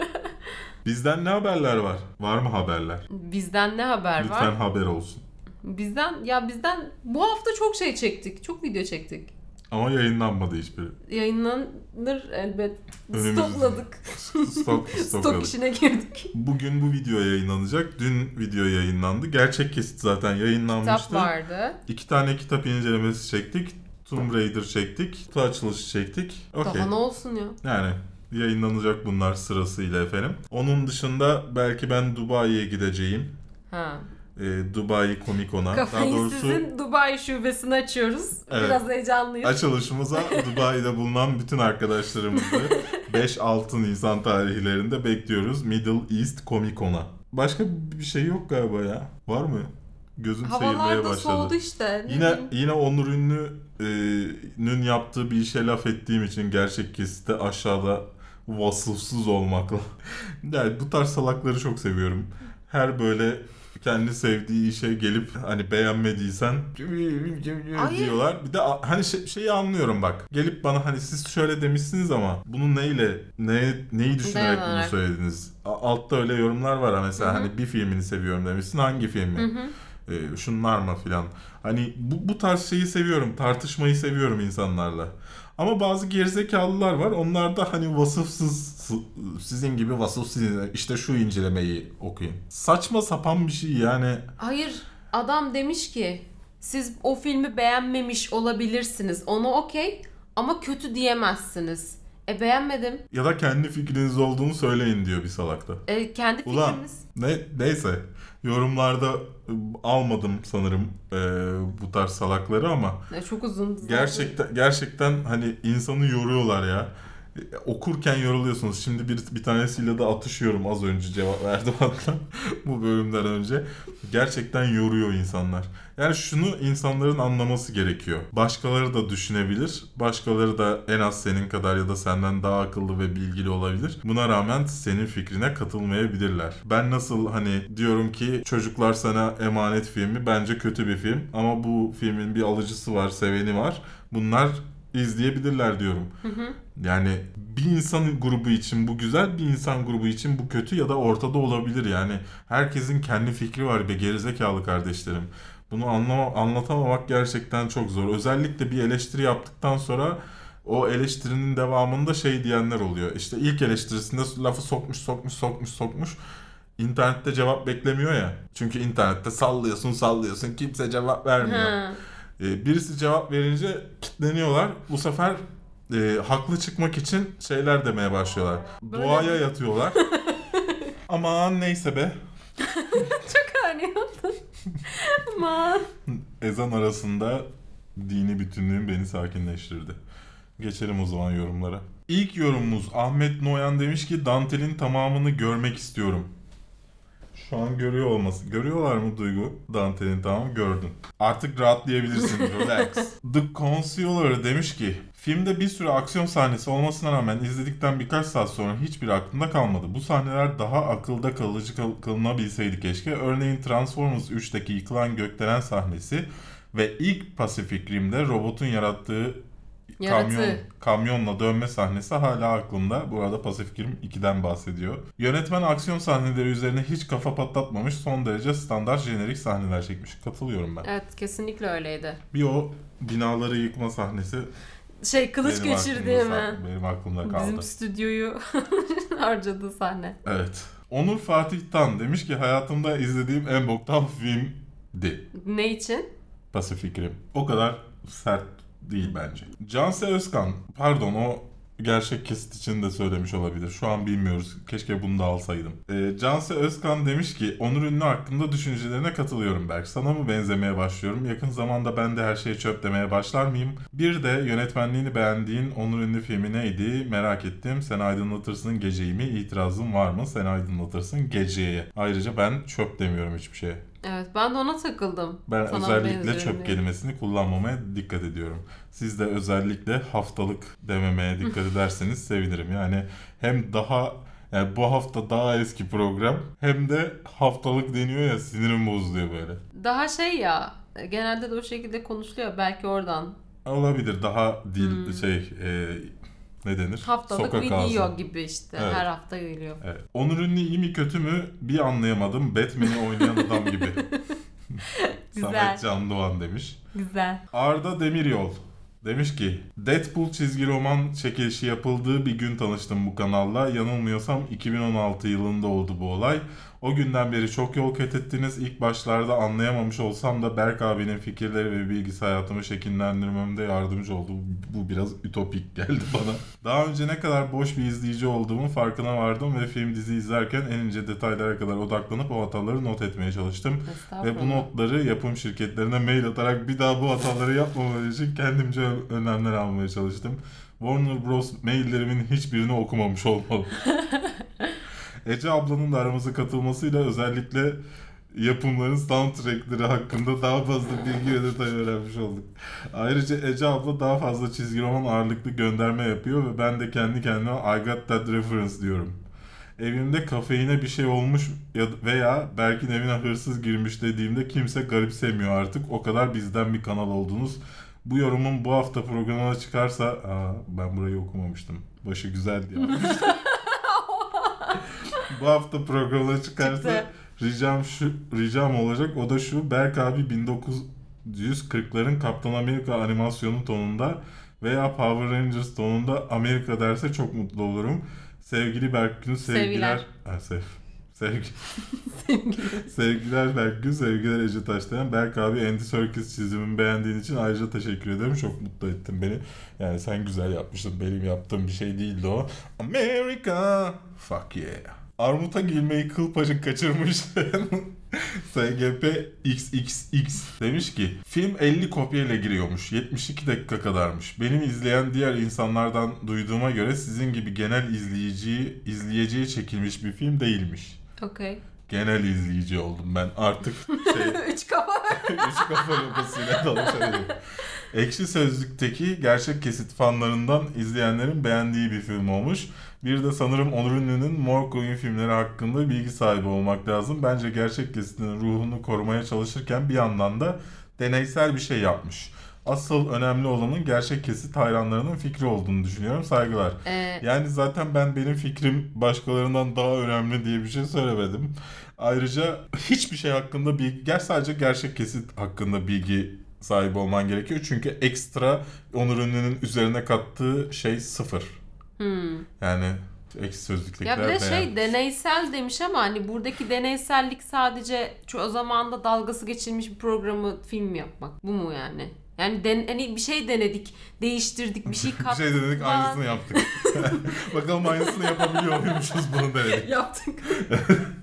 Bizden ne haberler var? Var mı haberler? Bizden ne haber Lütfen var? haber olsun. Bizden ya bizden bu hafta çok şey çektik. Çok video çektik. Ama yayınlanmadı hiçbiri. Yayınlanır elbet. Önümüz- Stokladık. Stok, Stok stokladık. işine girdik. Bugün bu video yayınlanacak. Dün video yayınlandı. Gerçek kesit zaten yayınlanmıştı. Kitap vardı. İki tane kitap incelemesi çektik. Tomb Raider çektik. Kutu açılışı çektik. Okey. Daha ne olsun ya? Yani yayınlanacak bunlar sırasıyla efendim. Onun dışında belki ben Dubai'ye gideceğim. Ha. Ee, Dubai Comic Con'a. Daha Kafayı doğrusu sizin Dubai şubesini açıyoruz. Evet. Biraz heyecanlıyız. açılışımıza Dubai'de bulunan bütün arkadaşlarımızı 5-6 Nisan tarihlerinde bekliyoruz Middle East Comic Con'a. Başka bir şey yok galiba ya. Var mı? Gözüm seyirmeye Havalar da başladı. soğudu işte. Ne Yine bileyim. yine Onur Ünlü'nün yaptığı bir işe laf ettiğim için gerçek kesitte aşağıda vasıfsız olmakla. yani bu tarz salakları çok seviyorum. Her böyle kendi sevdiği işe gelip hani beğenmediysen Hayır. diyorlar. Bir de hani şey, şeyi anlıyorum bak. Gelip bana hani siz şöyle demişsiniz ama bunu neyle ne neyi düşünerek bunu söylediniz? Altta öyle yorumlar var mesela Hı hı. hani bir filmini seviyorum demişsin. Hangi filmi? Hı hı. e, şunlar mı filan. Hani bu, bu tarz şeyi seviyorum. Tartışmayı seviyorum insanlarla. Ama bazı gerizekalılar var. Onlar da hani vasıfsız sizin gibi vasıfsız işte şu incelemeyi okuyun. Saçma sapan bir şey yani. Hayır adam demiş ki siz o filmi beğenmemiş olabilirsiniz. Ona okey ama kötü diyemezsiniz. E beğenmedim. Ya da kendi fikriniz olduğunu söyleyin diyor bir salakta. E, kendi Ulan fikrimiz. ne neyse yorumlarda e, almadım sanırım e, bu tarz salakları ama E, çok uzun. zaten. Gerçekten gerçekten hani insanı yoruyorlar ya. E, Okurken yoruluyorsunuz. Şimdi bir, bir tanesiyle de atışıyorum az önce cevap verdim hatta bu bölümden önce. Gerçekten yoruyor insanlar. Yani şunu insanların anlaması gerekiyor. Başkaları da düşünebilir. Başkaları da en az senin kadar ya da senden daha akıllı ve bilgili olabilir. Buna rağmen senin fikrine katılmayabilirler. Ben nasıl hani diyorum ki Çocuklar Sana Emanet filmi bence kötü bir film ama bu filmin bir alıcısı var, seveni var. Bunlar izleyebilirler diyorum. Yani bir insan grubu için bu güzel, bir insan grubu için bu kötü ya da ortada olabilir yani. Herkesin kendi fikri var be gerizekalı kardeşlerim. Bunu anlama, anlatamamak gerçekten çok zor. Özellikle bir eleştiri yaptıktan sonra o eleştirinin devamında şey diyenler oluyor. İşte ilk eleştirisinde lafı sokmuş, sokmuş, sokmuş, sokmuş. İnternette cevap beklemiyor ya. Çünkü internette sallıyorsun, sallıyorsun. Kimse cevap vermiyor. Ha. Ee, birisi cevap verince kitleniyorlar. Bu sefer e, haklı çıkmak için şeyler demeye başlıyorlar. Böyle Duaya mi? yatıyorlar. Aman neyse be. Çok ağrıyordu. Aman. Ezan arasında dini bütünlüğüm beni sakinleştirdi. Geçelim o zaman yorumlara. İlk yorumumuz Ahmet Noyan demiş ki Dante'nin tamamını görmek istiyorum. Şu an görüyor olması. Görüyorlar mı Duygu? Dante'nin tamamı gördün. Artık rahatlayabilirsin. Relax. The Concealer demiş ki Filmde bir sürü aksiyon sahnesi olmasına rağmen izledikten birkaç saat sonra hiçbir aklımda kalmadı. Bu sahneler daha akılda kalıcı kıl- kılınabilseydi keşke. Örneğin Transformers 3'teki yıkılan gökdelen sahnesi ve ilk Pacific Rim'de robotun yarattığı kamyon, kamyonla dönme sahnesi hala aklımda. Bu arada Pacific Rim 2'den bahsediyor. Yönetmen aksiyon sahneleri üzerine hiç kafa patlatmamış. Son derece standart jenerik sahneler çekmiş. Katılıyorum ben. Evet kesinlikle öyleydi. Bir o binaları yıkma sahnesi Şey kılıç benim geçirdi mi? benim aklımda kaldı. Bizim stüdyoyu harcadığı sahne. Evet. Onur Fatih Tan demiş ki hayatımda izlediğim en boktan filmdi. Ne için? Pacific Rim. O kadar sert değil bence. Canse Özkan, pardon o gerçek kesit için de söylemiş olabilir. Şu an bilmiyoruz. Keşke bunu da alsaydım. Ee, Canse Özkan demiş ki Onur Ünlü hakkında düşüncelerine katılıyorum Berk. Sana mı benzemeye başlıyorum? Yakın zamanda ben de her şeye çöp demeye başlar mıyım? Bir de yönetmenliğini beğendiğin Onur Ünlü filmi neydi? Merak ettim. Sen aydınlatırsın geceyi mi? İtirazın var mı? Sen aydınlatırsın geceye. Ayrıca ben çöp demiyorum hiçbir şeye. Evet ben de ona takıldım. Ben Sana özellikle çöp diye. kelimesini kullanmamaya dikkat ediyorum. Siz de özellikle haftalık dememeye dikkat ederseniz sevinirim. Yani hem daha yani bu hafta daha eski program hem de haftalık deniyor ya sinirim bozuluyor böyle. Daha şey ya genelde de o şekilde konuşuluyor belki oradan. olabilir daha dil Hmm. şey e, ne denir? Haftalık Sokak video ağzı. gibi işte. Evet. Her hafta geliyor. Evet. Onur Ünlü iyi mi kötü mü bir anlayamadım. Batman'i oynayan adam gibi. Güzel. Samet Can Doğan demiş. Güzel. Arda Demiryol demiş ki Deadpool çizgi roman çekilişi yapıldığı bir gün tanıştım bu kanalla. Yanılmıyorsam 2016 yılında oldu bu olay. O günden beri çok yol kat ettiniz. İlk başlarda anlayamamış olsam da Berk abinin fikirleri ve bilgisi hayatımı şekillendirmemde yardımcı oldu. Bu biraz ütopik geldi bana. Daha önce ne kadar boş bir izleyici olduğumun farkına vardım ve film dizi izlerken en ince detaylara kadar odaklanıp o hataları not etmeye çalıştım. Ve bu notları yapım şirketlerine mail atarak bir daha bu hataları yapmamaları için kendimce önlemler almaya çalıştım. Warner Bros. maillerimin hiçbirini okumamış olmalı. Ece ablanın da aramıza katılmasıyla özellikle yapımların soundtrackleri hakkında daha fazla bilgi ve detay öğrenmiş olduk. Ayrıca Ece abla daha fazla çizgi roman ağırlıklı gönderme yapıyor ve ben de kendi kendime I got that reference diyorum. Evimde kafeine bir şey olmuş ya veya Berk'in evine hırsız girmiş dediğimde kimse garipsemiyor artık. O kadar bizden bir kanal oldunuz. Bu yorumun bu hafta programına çıkarsa... Aa, ben burayı okumamıştım. Başı güzel diye almıştım. bu hafta programına çıkarsa Çıktı. ricam şu ricam olacak. O da şu. Berk abi 1940'ların Kaptan Amerika animasyonu tonunda veya Power Rangers tonunda Amerika derse çok mutlu olurum. Sevgili Berkgün sevgiler. Sevgiler. Sev. Sevgi. sevgiler Berkgün, sevgiler Ece Taşlayan. Berk abi Andy Serkis çizimimi beğendiğin için ayrıca teşekkür ederim. Çok mutlu ettin beni. Yani sen güzel yapmışsın. Benim yaptığım bir şey değildi o. America. Fuck yeah. Armuta giymeyi kıl pacı kaçırmış. SGP XXX demiş ki film 50 kopya ile giriyormuş. 72 dakika kadarmış. Benim izleyen diğer insanlardan duyduğuma göre sizin gibi genel izleyiciyi izleyeceği çekilmiş bir film değilmiş. Okey. Genel izleyici oldum ben. Artık şey Üç kafa. Üç kafa lobasıyla tanışabilirim. Ekşi Sözlük'teki gerçek kesit fanlarından izleyenlerin beğendiği bir film olmuş. Bir de sanırım Onur Ünlü'nün Mor Koyun filmleri hakkında bilgi sahibi olmak lazım. Bence gerçek kesitin ruhunu korumaya çalışırken bir yandan da deneysel bir şey yapmış. Asıl önemli olanın gerçek kesit hayranlarının fikri olduğunu düşünüyorum. Saygılar. Ee, Yani zaten ben benim fikrim başkalarından daha önemli diye bir şey söylemedim. Ayrıca hiçbir şey hakkında bilgi, sadece gerçek kesit hakkında bilgi sahibi olman gerekiyor. Çünkü ekstra Onur Ünlü'nün üzerine kattığı şey sıfır. Hmm. Yani eksi sözlüktekiler Ya bir de şey beğenmiş. deneysel demiş ama hani buradaki deneysellik sadece o zamanda dalgası geçilmiş bir programı film yapmak. Bu mu yani? Yani den, hani bir şey denedik, değiştirdik, bir şey bir kattık. şey denedik falan. aynısını yaptık. Bakalım aynısını yapabiliyor muymuşuz bunu denedik. Yaptık.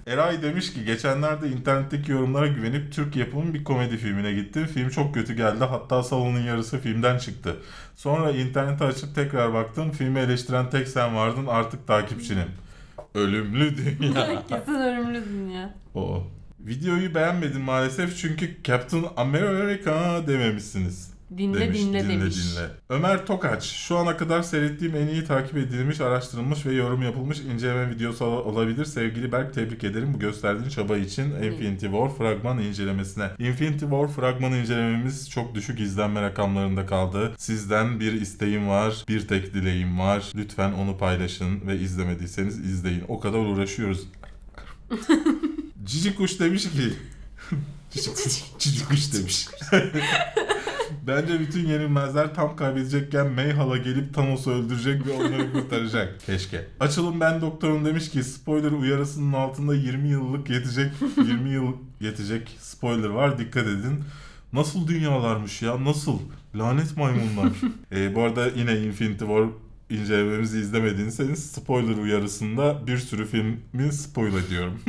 Eray demiş ki geçenlerde internetteki yorumlara güvenip Türk yapımı bir komedi filmine gittim. Film çok kötü geldi. Hatta salonun yarısı filmden çıktı. Sonra interneti açıp tekrar baktım. Filmi eleştiren tek sen vardın. Artık takipçinim. Ölümlü dünya. Kesin ölümlü dünya. o. Videoyu beğenmedim maalesef çünkü Captain America dememişsiniz. Dinle demiş, dinle, demiş. dinle. Ömer Tokaç. Şu ana kadar seyrettiğim en iyi takip edilmiş, araştırılmış ve yorum yapılmış inceleme videosu ol- olabilir. Sevgili Berk tebrik ederim bu gösterdiğin çaba için Infinity War fragman incelemesine. Infinity War fragman incelememiz çok düşük izlenme rakamlarında kaldı. Sizden bir isteğim var, bir tek dileğim var. Lütfen onu paylaşın ve izlemediyseniz izleyin. O kadar uğraşıyoruz. Cici kuş demiş ki Cici kuş, cici kuş demiş. Bence bütün yenilmezler tam kaybedecekken Mayhal'a gelip Thanos'u öldürecek ve onları kurtaracak. Keşke. Açılım ben doktorum demiş ki spoiler uyarısının altında 20 yıllık yetecek 20 yıl yetecek spoiler var dikkat edin. Nasıl dünyalarmış ya nasıl? Lanet maymunlar. Ee, bu arada yine Infinity War incelememizi izlemediyseniz spoiler uyarısında bir sürü filmi spoil ediyorum.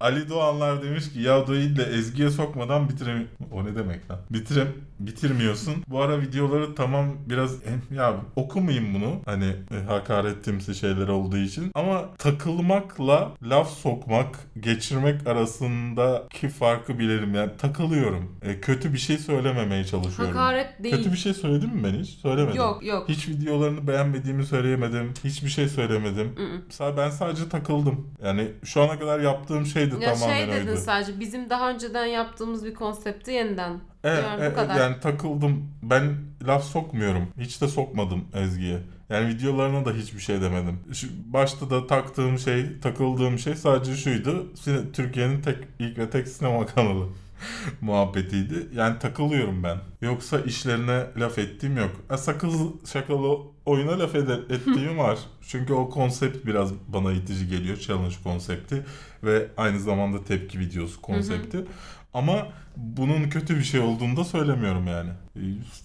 Ali Doğanlar demiş ki ya değil de Ezgi'ye sokmadan bitirem... O ne demek lan? Bitirem... Bitirmiyorsun. Bu ara videoları tamam biraz ya okumayayım bunu. Hani e, hakarettimsi şeyler olduğu için. Ama takılmakla laf sokmak, geçirmek arasındaki farkı bilirim. Yani takılıyorum. E, kötü bir şey söylememeye çalışıyorum. Hakaret değil. Kötü bir şey söyledim mi ben hiç? Söylemedim. Yok yok. Hiç videolarını beğenmediğimi söyleyemedim. Hiçbir şey söylemedim. Mm-mm. Ben sadece takıldım. Yani şu ana kadar yaptığım şey şey de Ya tamamen şey dedin oydu. sadece bizim daha önceden yaptığımız bir konsepti yeniden. Evet, Yani evet, kadar. yani takıldım. Ben laf sokmuyorum. Hiç de sokmadım Ezgi'ye. Yani videolarına da hiçbir şey demedim. Şu başta da taktığım şey, takıldığım şey sadece şuydu. Türkiye'nin tek ilk ve tek sinema kanalı muhabbetiydi. Yani takılıyorum ben. Yoksa işlerine laf ettiğim yok. Ha, sakız şakalı oyuna laf ede- ettiğim var. Çünkü o konsept biraz bana itici geliyor. Challenge konsepti ve aynı zamanda tepki videosu konsepti. Ama bunun kötü bir şey olduğunu da söylemiyorum yani. Ee,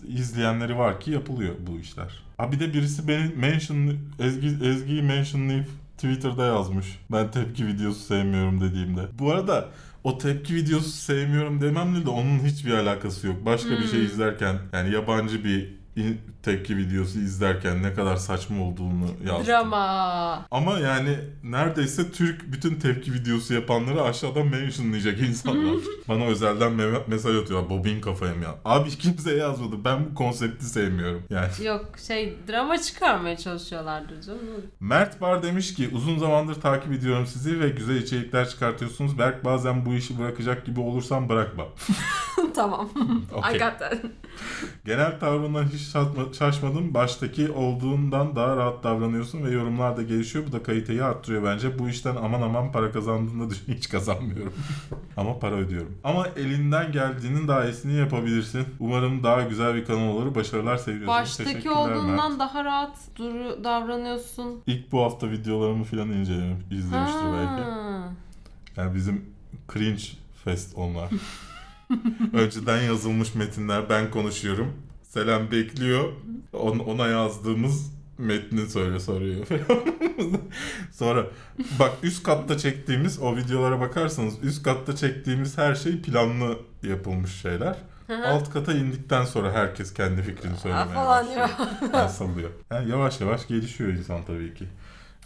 İzleyenleri var ki yapılıyor bu işler. Ha bir de birisi beni mention Ezgi Ezgi'yi mentionlayıp Twitter'da yazmış. Ben tepki videosu sevmiyorum dediğimde. Bu arada o tepki videosu sevmiyorum dememle de onun hiçbir alakası yok. Başka bir şey Hmm. izlerken yani yabancı bir tepki videosu izlerken ne kadar saçma olduğunu yazdım. Drama. Ama yani neredeyse Türk bütün tepki videosu yapanları aşağıdan mentionlayacak insanlar. Bana özelden me- mesaj atıyor. Bobin kafaya mı ya? Abi kimse yazmadı. Ben bu konsepti sevmiyorum. Yani. Yok şey drama çıkarmaya çalışıyorlardır canım. Mert Bar demiş ki uzun zamandır takip ediyorum sizi ve güzel içerikler çıkartıyorsunuz. Berk bazen bu işi bırakacak gibi olursam bırakma. tamam. Okey. I got that. Genel tavrından hiç şaşma- şaşmadım. Baştaki olduğundan daha rahat davranıyorsun ve yorumlar da gelişiyor. Bu da kaliteyi arttırıyor bence. Bu işten aman aman para kazandığında düşün hiç kazanmıyorum. Ama para ödüyorum. Ama elinden geldiğinin daha iyisini yapabilirsin. Umarım daha güzel bir kanal olur. Başarılar seviyorsun. Baştaki olduğundan Mert. daha rahat duru davranıyorsun. İlk bu hafta videolarımı falan incelemiş, izlemiştir belki. Ha. Yani bizim cringe fest onlar. Önceden yazılmış metinler ben konuşuyorum. Selam bekliyor. On- ona yazdığımız metni söyle soruyor. Sonra bak üst katta çektiğimiz o videolara bakarsanız üst katta çektiğimiz her şey planlı yapılmış şeyler. Alt kata indikten sonra herkes kendi fikrini söylemeye falan başlıyor. Yani sallıyor. Yani yavaş yavaş gelişiyor insan tabii ki.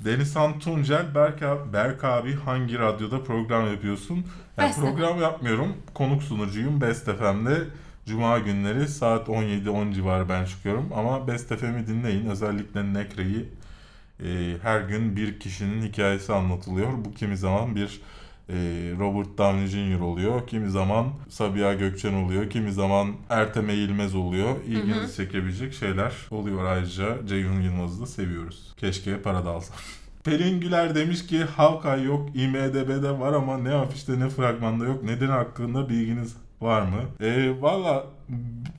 Denizhan Tuncel, Berk abi, Berk abi hangi radyoda program yapıyorsun? Yani Best program yapmıyorum. Konuk sunucuyum Best FM'de. Cuma günleri saat 17-10 civarı ben çıkıyorum. Ama Best FM'i dinleyin. Özellikle Nekre'yi e, her gün bir kişinin hikayesi anlatılıyor. Bu kimi zaman bir e, Robert Downey Jr. oluyor. Kimi zaman Sabiha Gökçen oluyor. Kimi zaman Ertem Eğilmez oluyor. İlginizi Hı hı. çekebilecek şeyler oluyor ayrıca. Ceyhun Yılmaz'ı da seviyoruz. Keşke para da alsam. Pelin Güler demiş ki Hawkeye yok, IMDB'de var ama ne afişte ne fragmanda yok. Neden hakkında bilginiz var mı? E, Valla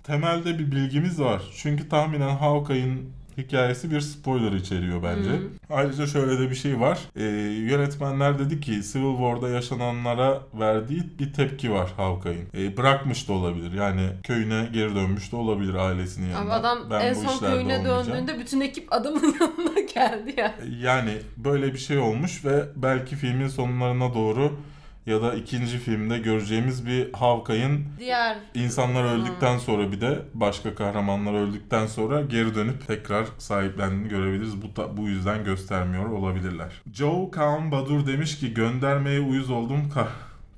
temelde bir bilgimiz var. Çünkü tahminen Hawkeye'in hikayesi bir spoiler içeriyor bence. Hı. Ayrıca şöyle de bir şey var. Ee, yönetmenler dedi ki Civil War'da yaşananlara verdiği bir tepki var Hawkeye'in. Ee, bırakmış da olabilir. Yani köyüne geri dönmüş de olabilir ailesinin yanına. Abi adam Ben en son köyüne olmayacağım. döndüğünde bütün ekip adamın yanına geldi ya. Yani böyle bir şey olmuş ve belki filmin sonlarına doğru ya da ikinci filmde göreceğimiz bir Hawkeye'in Diğer İnsanlar öldükten sonra bir de başka kahramanlar öldükten sonra geri dönüp tekrar sahiplendiğini görebiliriz. Bu da, bu yüzden göstermiyor olabilirler. Joe Kaan Badur demiş ki göndermeye uyuz oldum.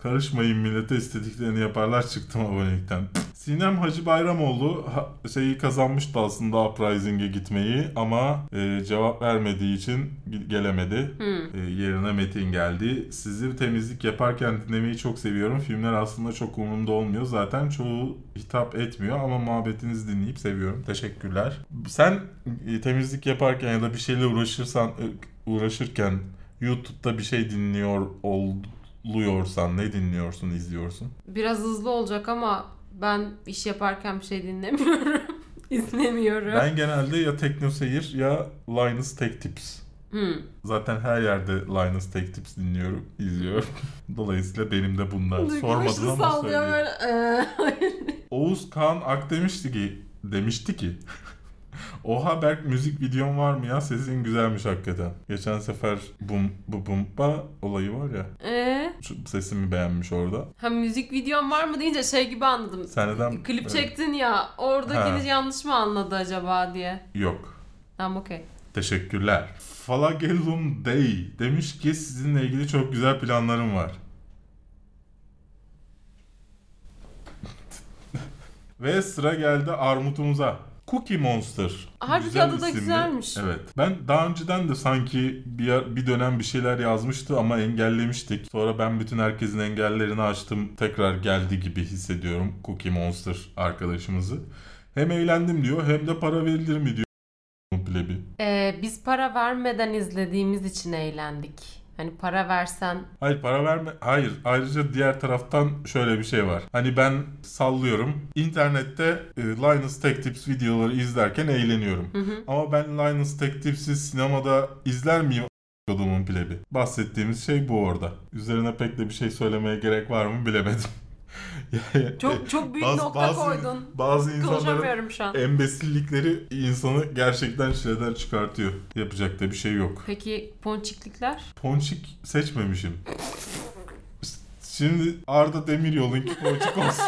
Ka- karışmayın millete istediklerini yaparlar çıktım abonelikten. Sinem Hacı Bayramoğlu şeyi kazanmıştı aslında Uprising'e gitmeyi ama e, cevap vermediği için ge- gelemedi. Hmm. E, yerine Metin geldi. Sizi temizlik yaparken dinlemeyi çok seviyorum. Filmler aslında çok umurumda olmuyor. Zaten çoğu hitap etmiyor ama muhabbetinizi dinleyip seviyorum. Teşekkürler. Sen e, temizlik yaparken ya da bir şeyle uğraşırsan e, uğraşırken YouTube'da bir şey dinliyor oluyorsan ne dinliyorsun, izliyorsun? Biraz hızlı olacak ama ben iş yaparken bir şey dinlemiyorum. İzlemiyorum. Ben genelde ya Tekno Seyir ya Linus Tech Tips. Hmm. Zaten her yerde Linus Tech Tips dinliyorum, izliyorum. Dolayısıyla benim de bunlar. Sormadın ama söyleyeyim. böyle. "Ee." Oğuz Kaan Ak demişti ki, demişti ki Oha Berk müzik videon var mı ya? Sesin güzelmiş hakikaten. Geçen sefer bum bu bumpa olayı var ya. Ee? Sesimi beğenmiş orada. Ha müzik videon var mı deyince şey gibi anladım. Sen neden... Klip Evet. çektin ya oradakini Ha. yanlış mı anladı acaba diye. Yok. Tamam okey. Teşekkürler. Falagellum Day demiş ki sizinle ilgili çok güzel planlarım var. Ve sıra geldi armutumuza. Cookie Monster. Halbuki Güzel adı da isimli. güzelmiş. Evet. Ben daha önceden de sanki bir, bir dönem bir şeyler yazmıştı ama engellemiştik. Sonra ben bütün herkesin engellerini açtım. Tekrar geldi gibi hissediyorum Cookie Monster arkadaşımızı. Hem eğlendim diyor hem de para verilir mi diyor plebi. Ee, biz para vermeden izlediğimiz için eğlendik. Hani para versen Hayır para verme. Hayır. Ayrıca diğer taraftan şöyle bir şey var. Hani ben sallıyorum. İnternette e, Linus Tech Tips videoları izlerken eğleniyorum. hı hı. Ama ben Linus Tech Tips'i sinemada izler miyim? Kodumun plebi. Bahsettiğimiz şey bu orada. Üzerine pek de bir şey söylemeye gerek var mı bilemedim. Çok çok büyük bazı- nokta bazı- koydun. Bazı insanların şu an. embesillikleri insanı gerçekten çileden çıkartıyor. Yapacak da bir şey yok. Peki ponçiklikler? Ponçik seçmemişim. Şimdi Arda Demiryol'unki ponçik olsun.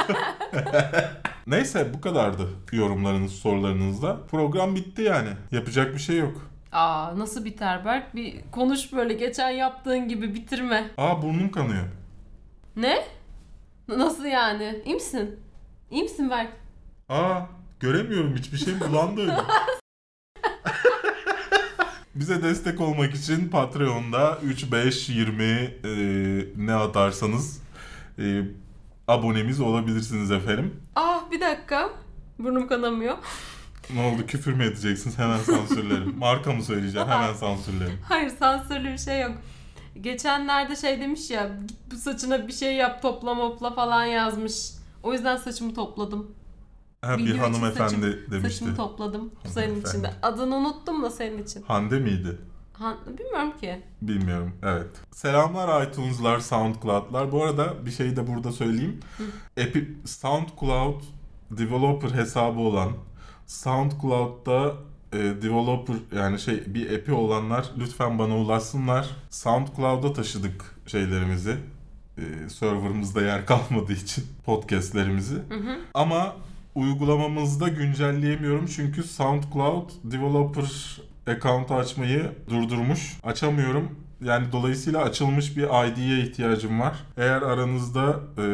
Neyse bu kadardı yorumlarınız, sorularınızda. Program bitti yani. Yapacak bir şey yok. Aa nasıl biter Berk? Bir konuş böyle geçen yaptığın gibi bitirme. Aa burnum kanıyor. Ne? Nasıl yani? İyi misin? İyi misin Berk? Aa göremiyorum hiçbir şey bulandı öyle. Bize destek olmak için Patreon'da 3, 5, 20 e, ne atarsanız e, abonemiz olabilirsiniz efendim. Ah bir dakika. Burnum kanamıyor. Ne oldu küfür mü edeceksiniz hemen sansürlerim. Marka mı söyleyeceğim hemen sansürlerim. Hayır sansürlü bir şey yok. Geçenlerde şey demiş ya git bu saçına bir şey yap topla mopla falan yazmış. O yüzden saçımı topladım. Ha, bir Video hanımefendi saçım- demişti. Saçımı topladım. Bu senin için de. Adını unuttum da senin için. Hande miydi? Han, bilmiyorum ki. Bilmiyorum. Evet. Selamlar iTunes'lar, SoundCloud'lar. Bu arada bir şey de burada söyleyeyim. Epi SoundCloud developer hesabı olan SoundCloud'da e, developer yani şey bir epi olanlar lütfen bana ulaşsınlar. SoundCloud'a taşıdık şeylerimizi. E, serverımızda yer kalmadığı için podcastlerimizi. Hı hı. Ama uygulamamızda güncelleyemiyorum çünkü SoundCloud developer account'u açmayı durdurmuş. Açamıyorum. Yani dolayısıyla açılmış bir ID'ye ihtiyacım var. Eğer aranızda e,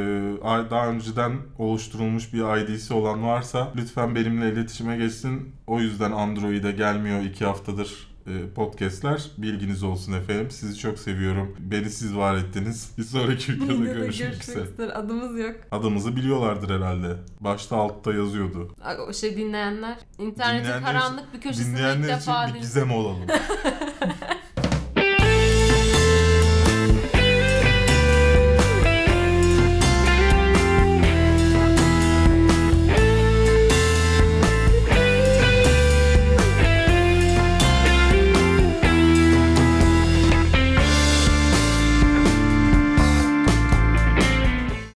daha önceden oluşturulmuş bir ID'si olan varsa lütfen benimle iletişime geçsin. O yüzden Android'e gelmiyor iki haftadır e, podcastler. Bilginiz olsun efendim. Sizi çok seviyorum. Beni siz var ettiniz. Bir sonraki videoda görüşmek üzere. Adımız yok. Adımızı biliyorlardır herhalde. Başta altta yazıyordu. O şey dinleyenler. İnternetin Dinleyenler karanlık bir köşesinde ilk Dinleyenler için defa bir gizem olalım.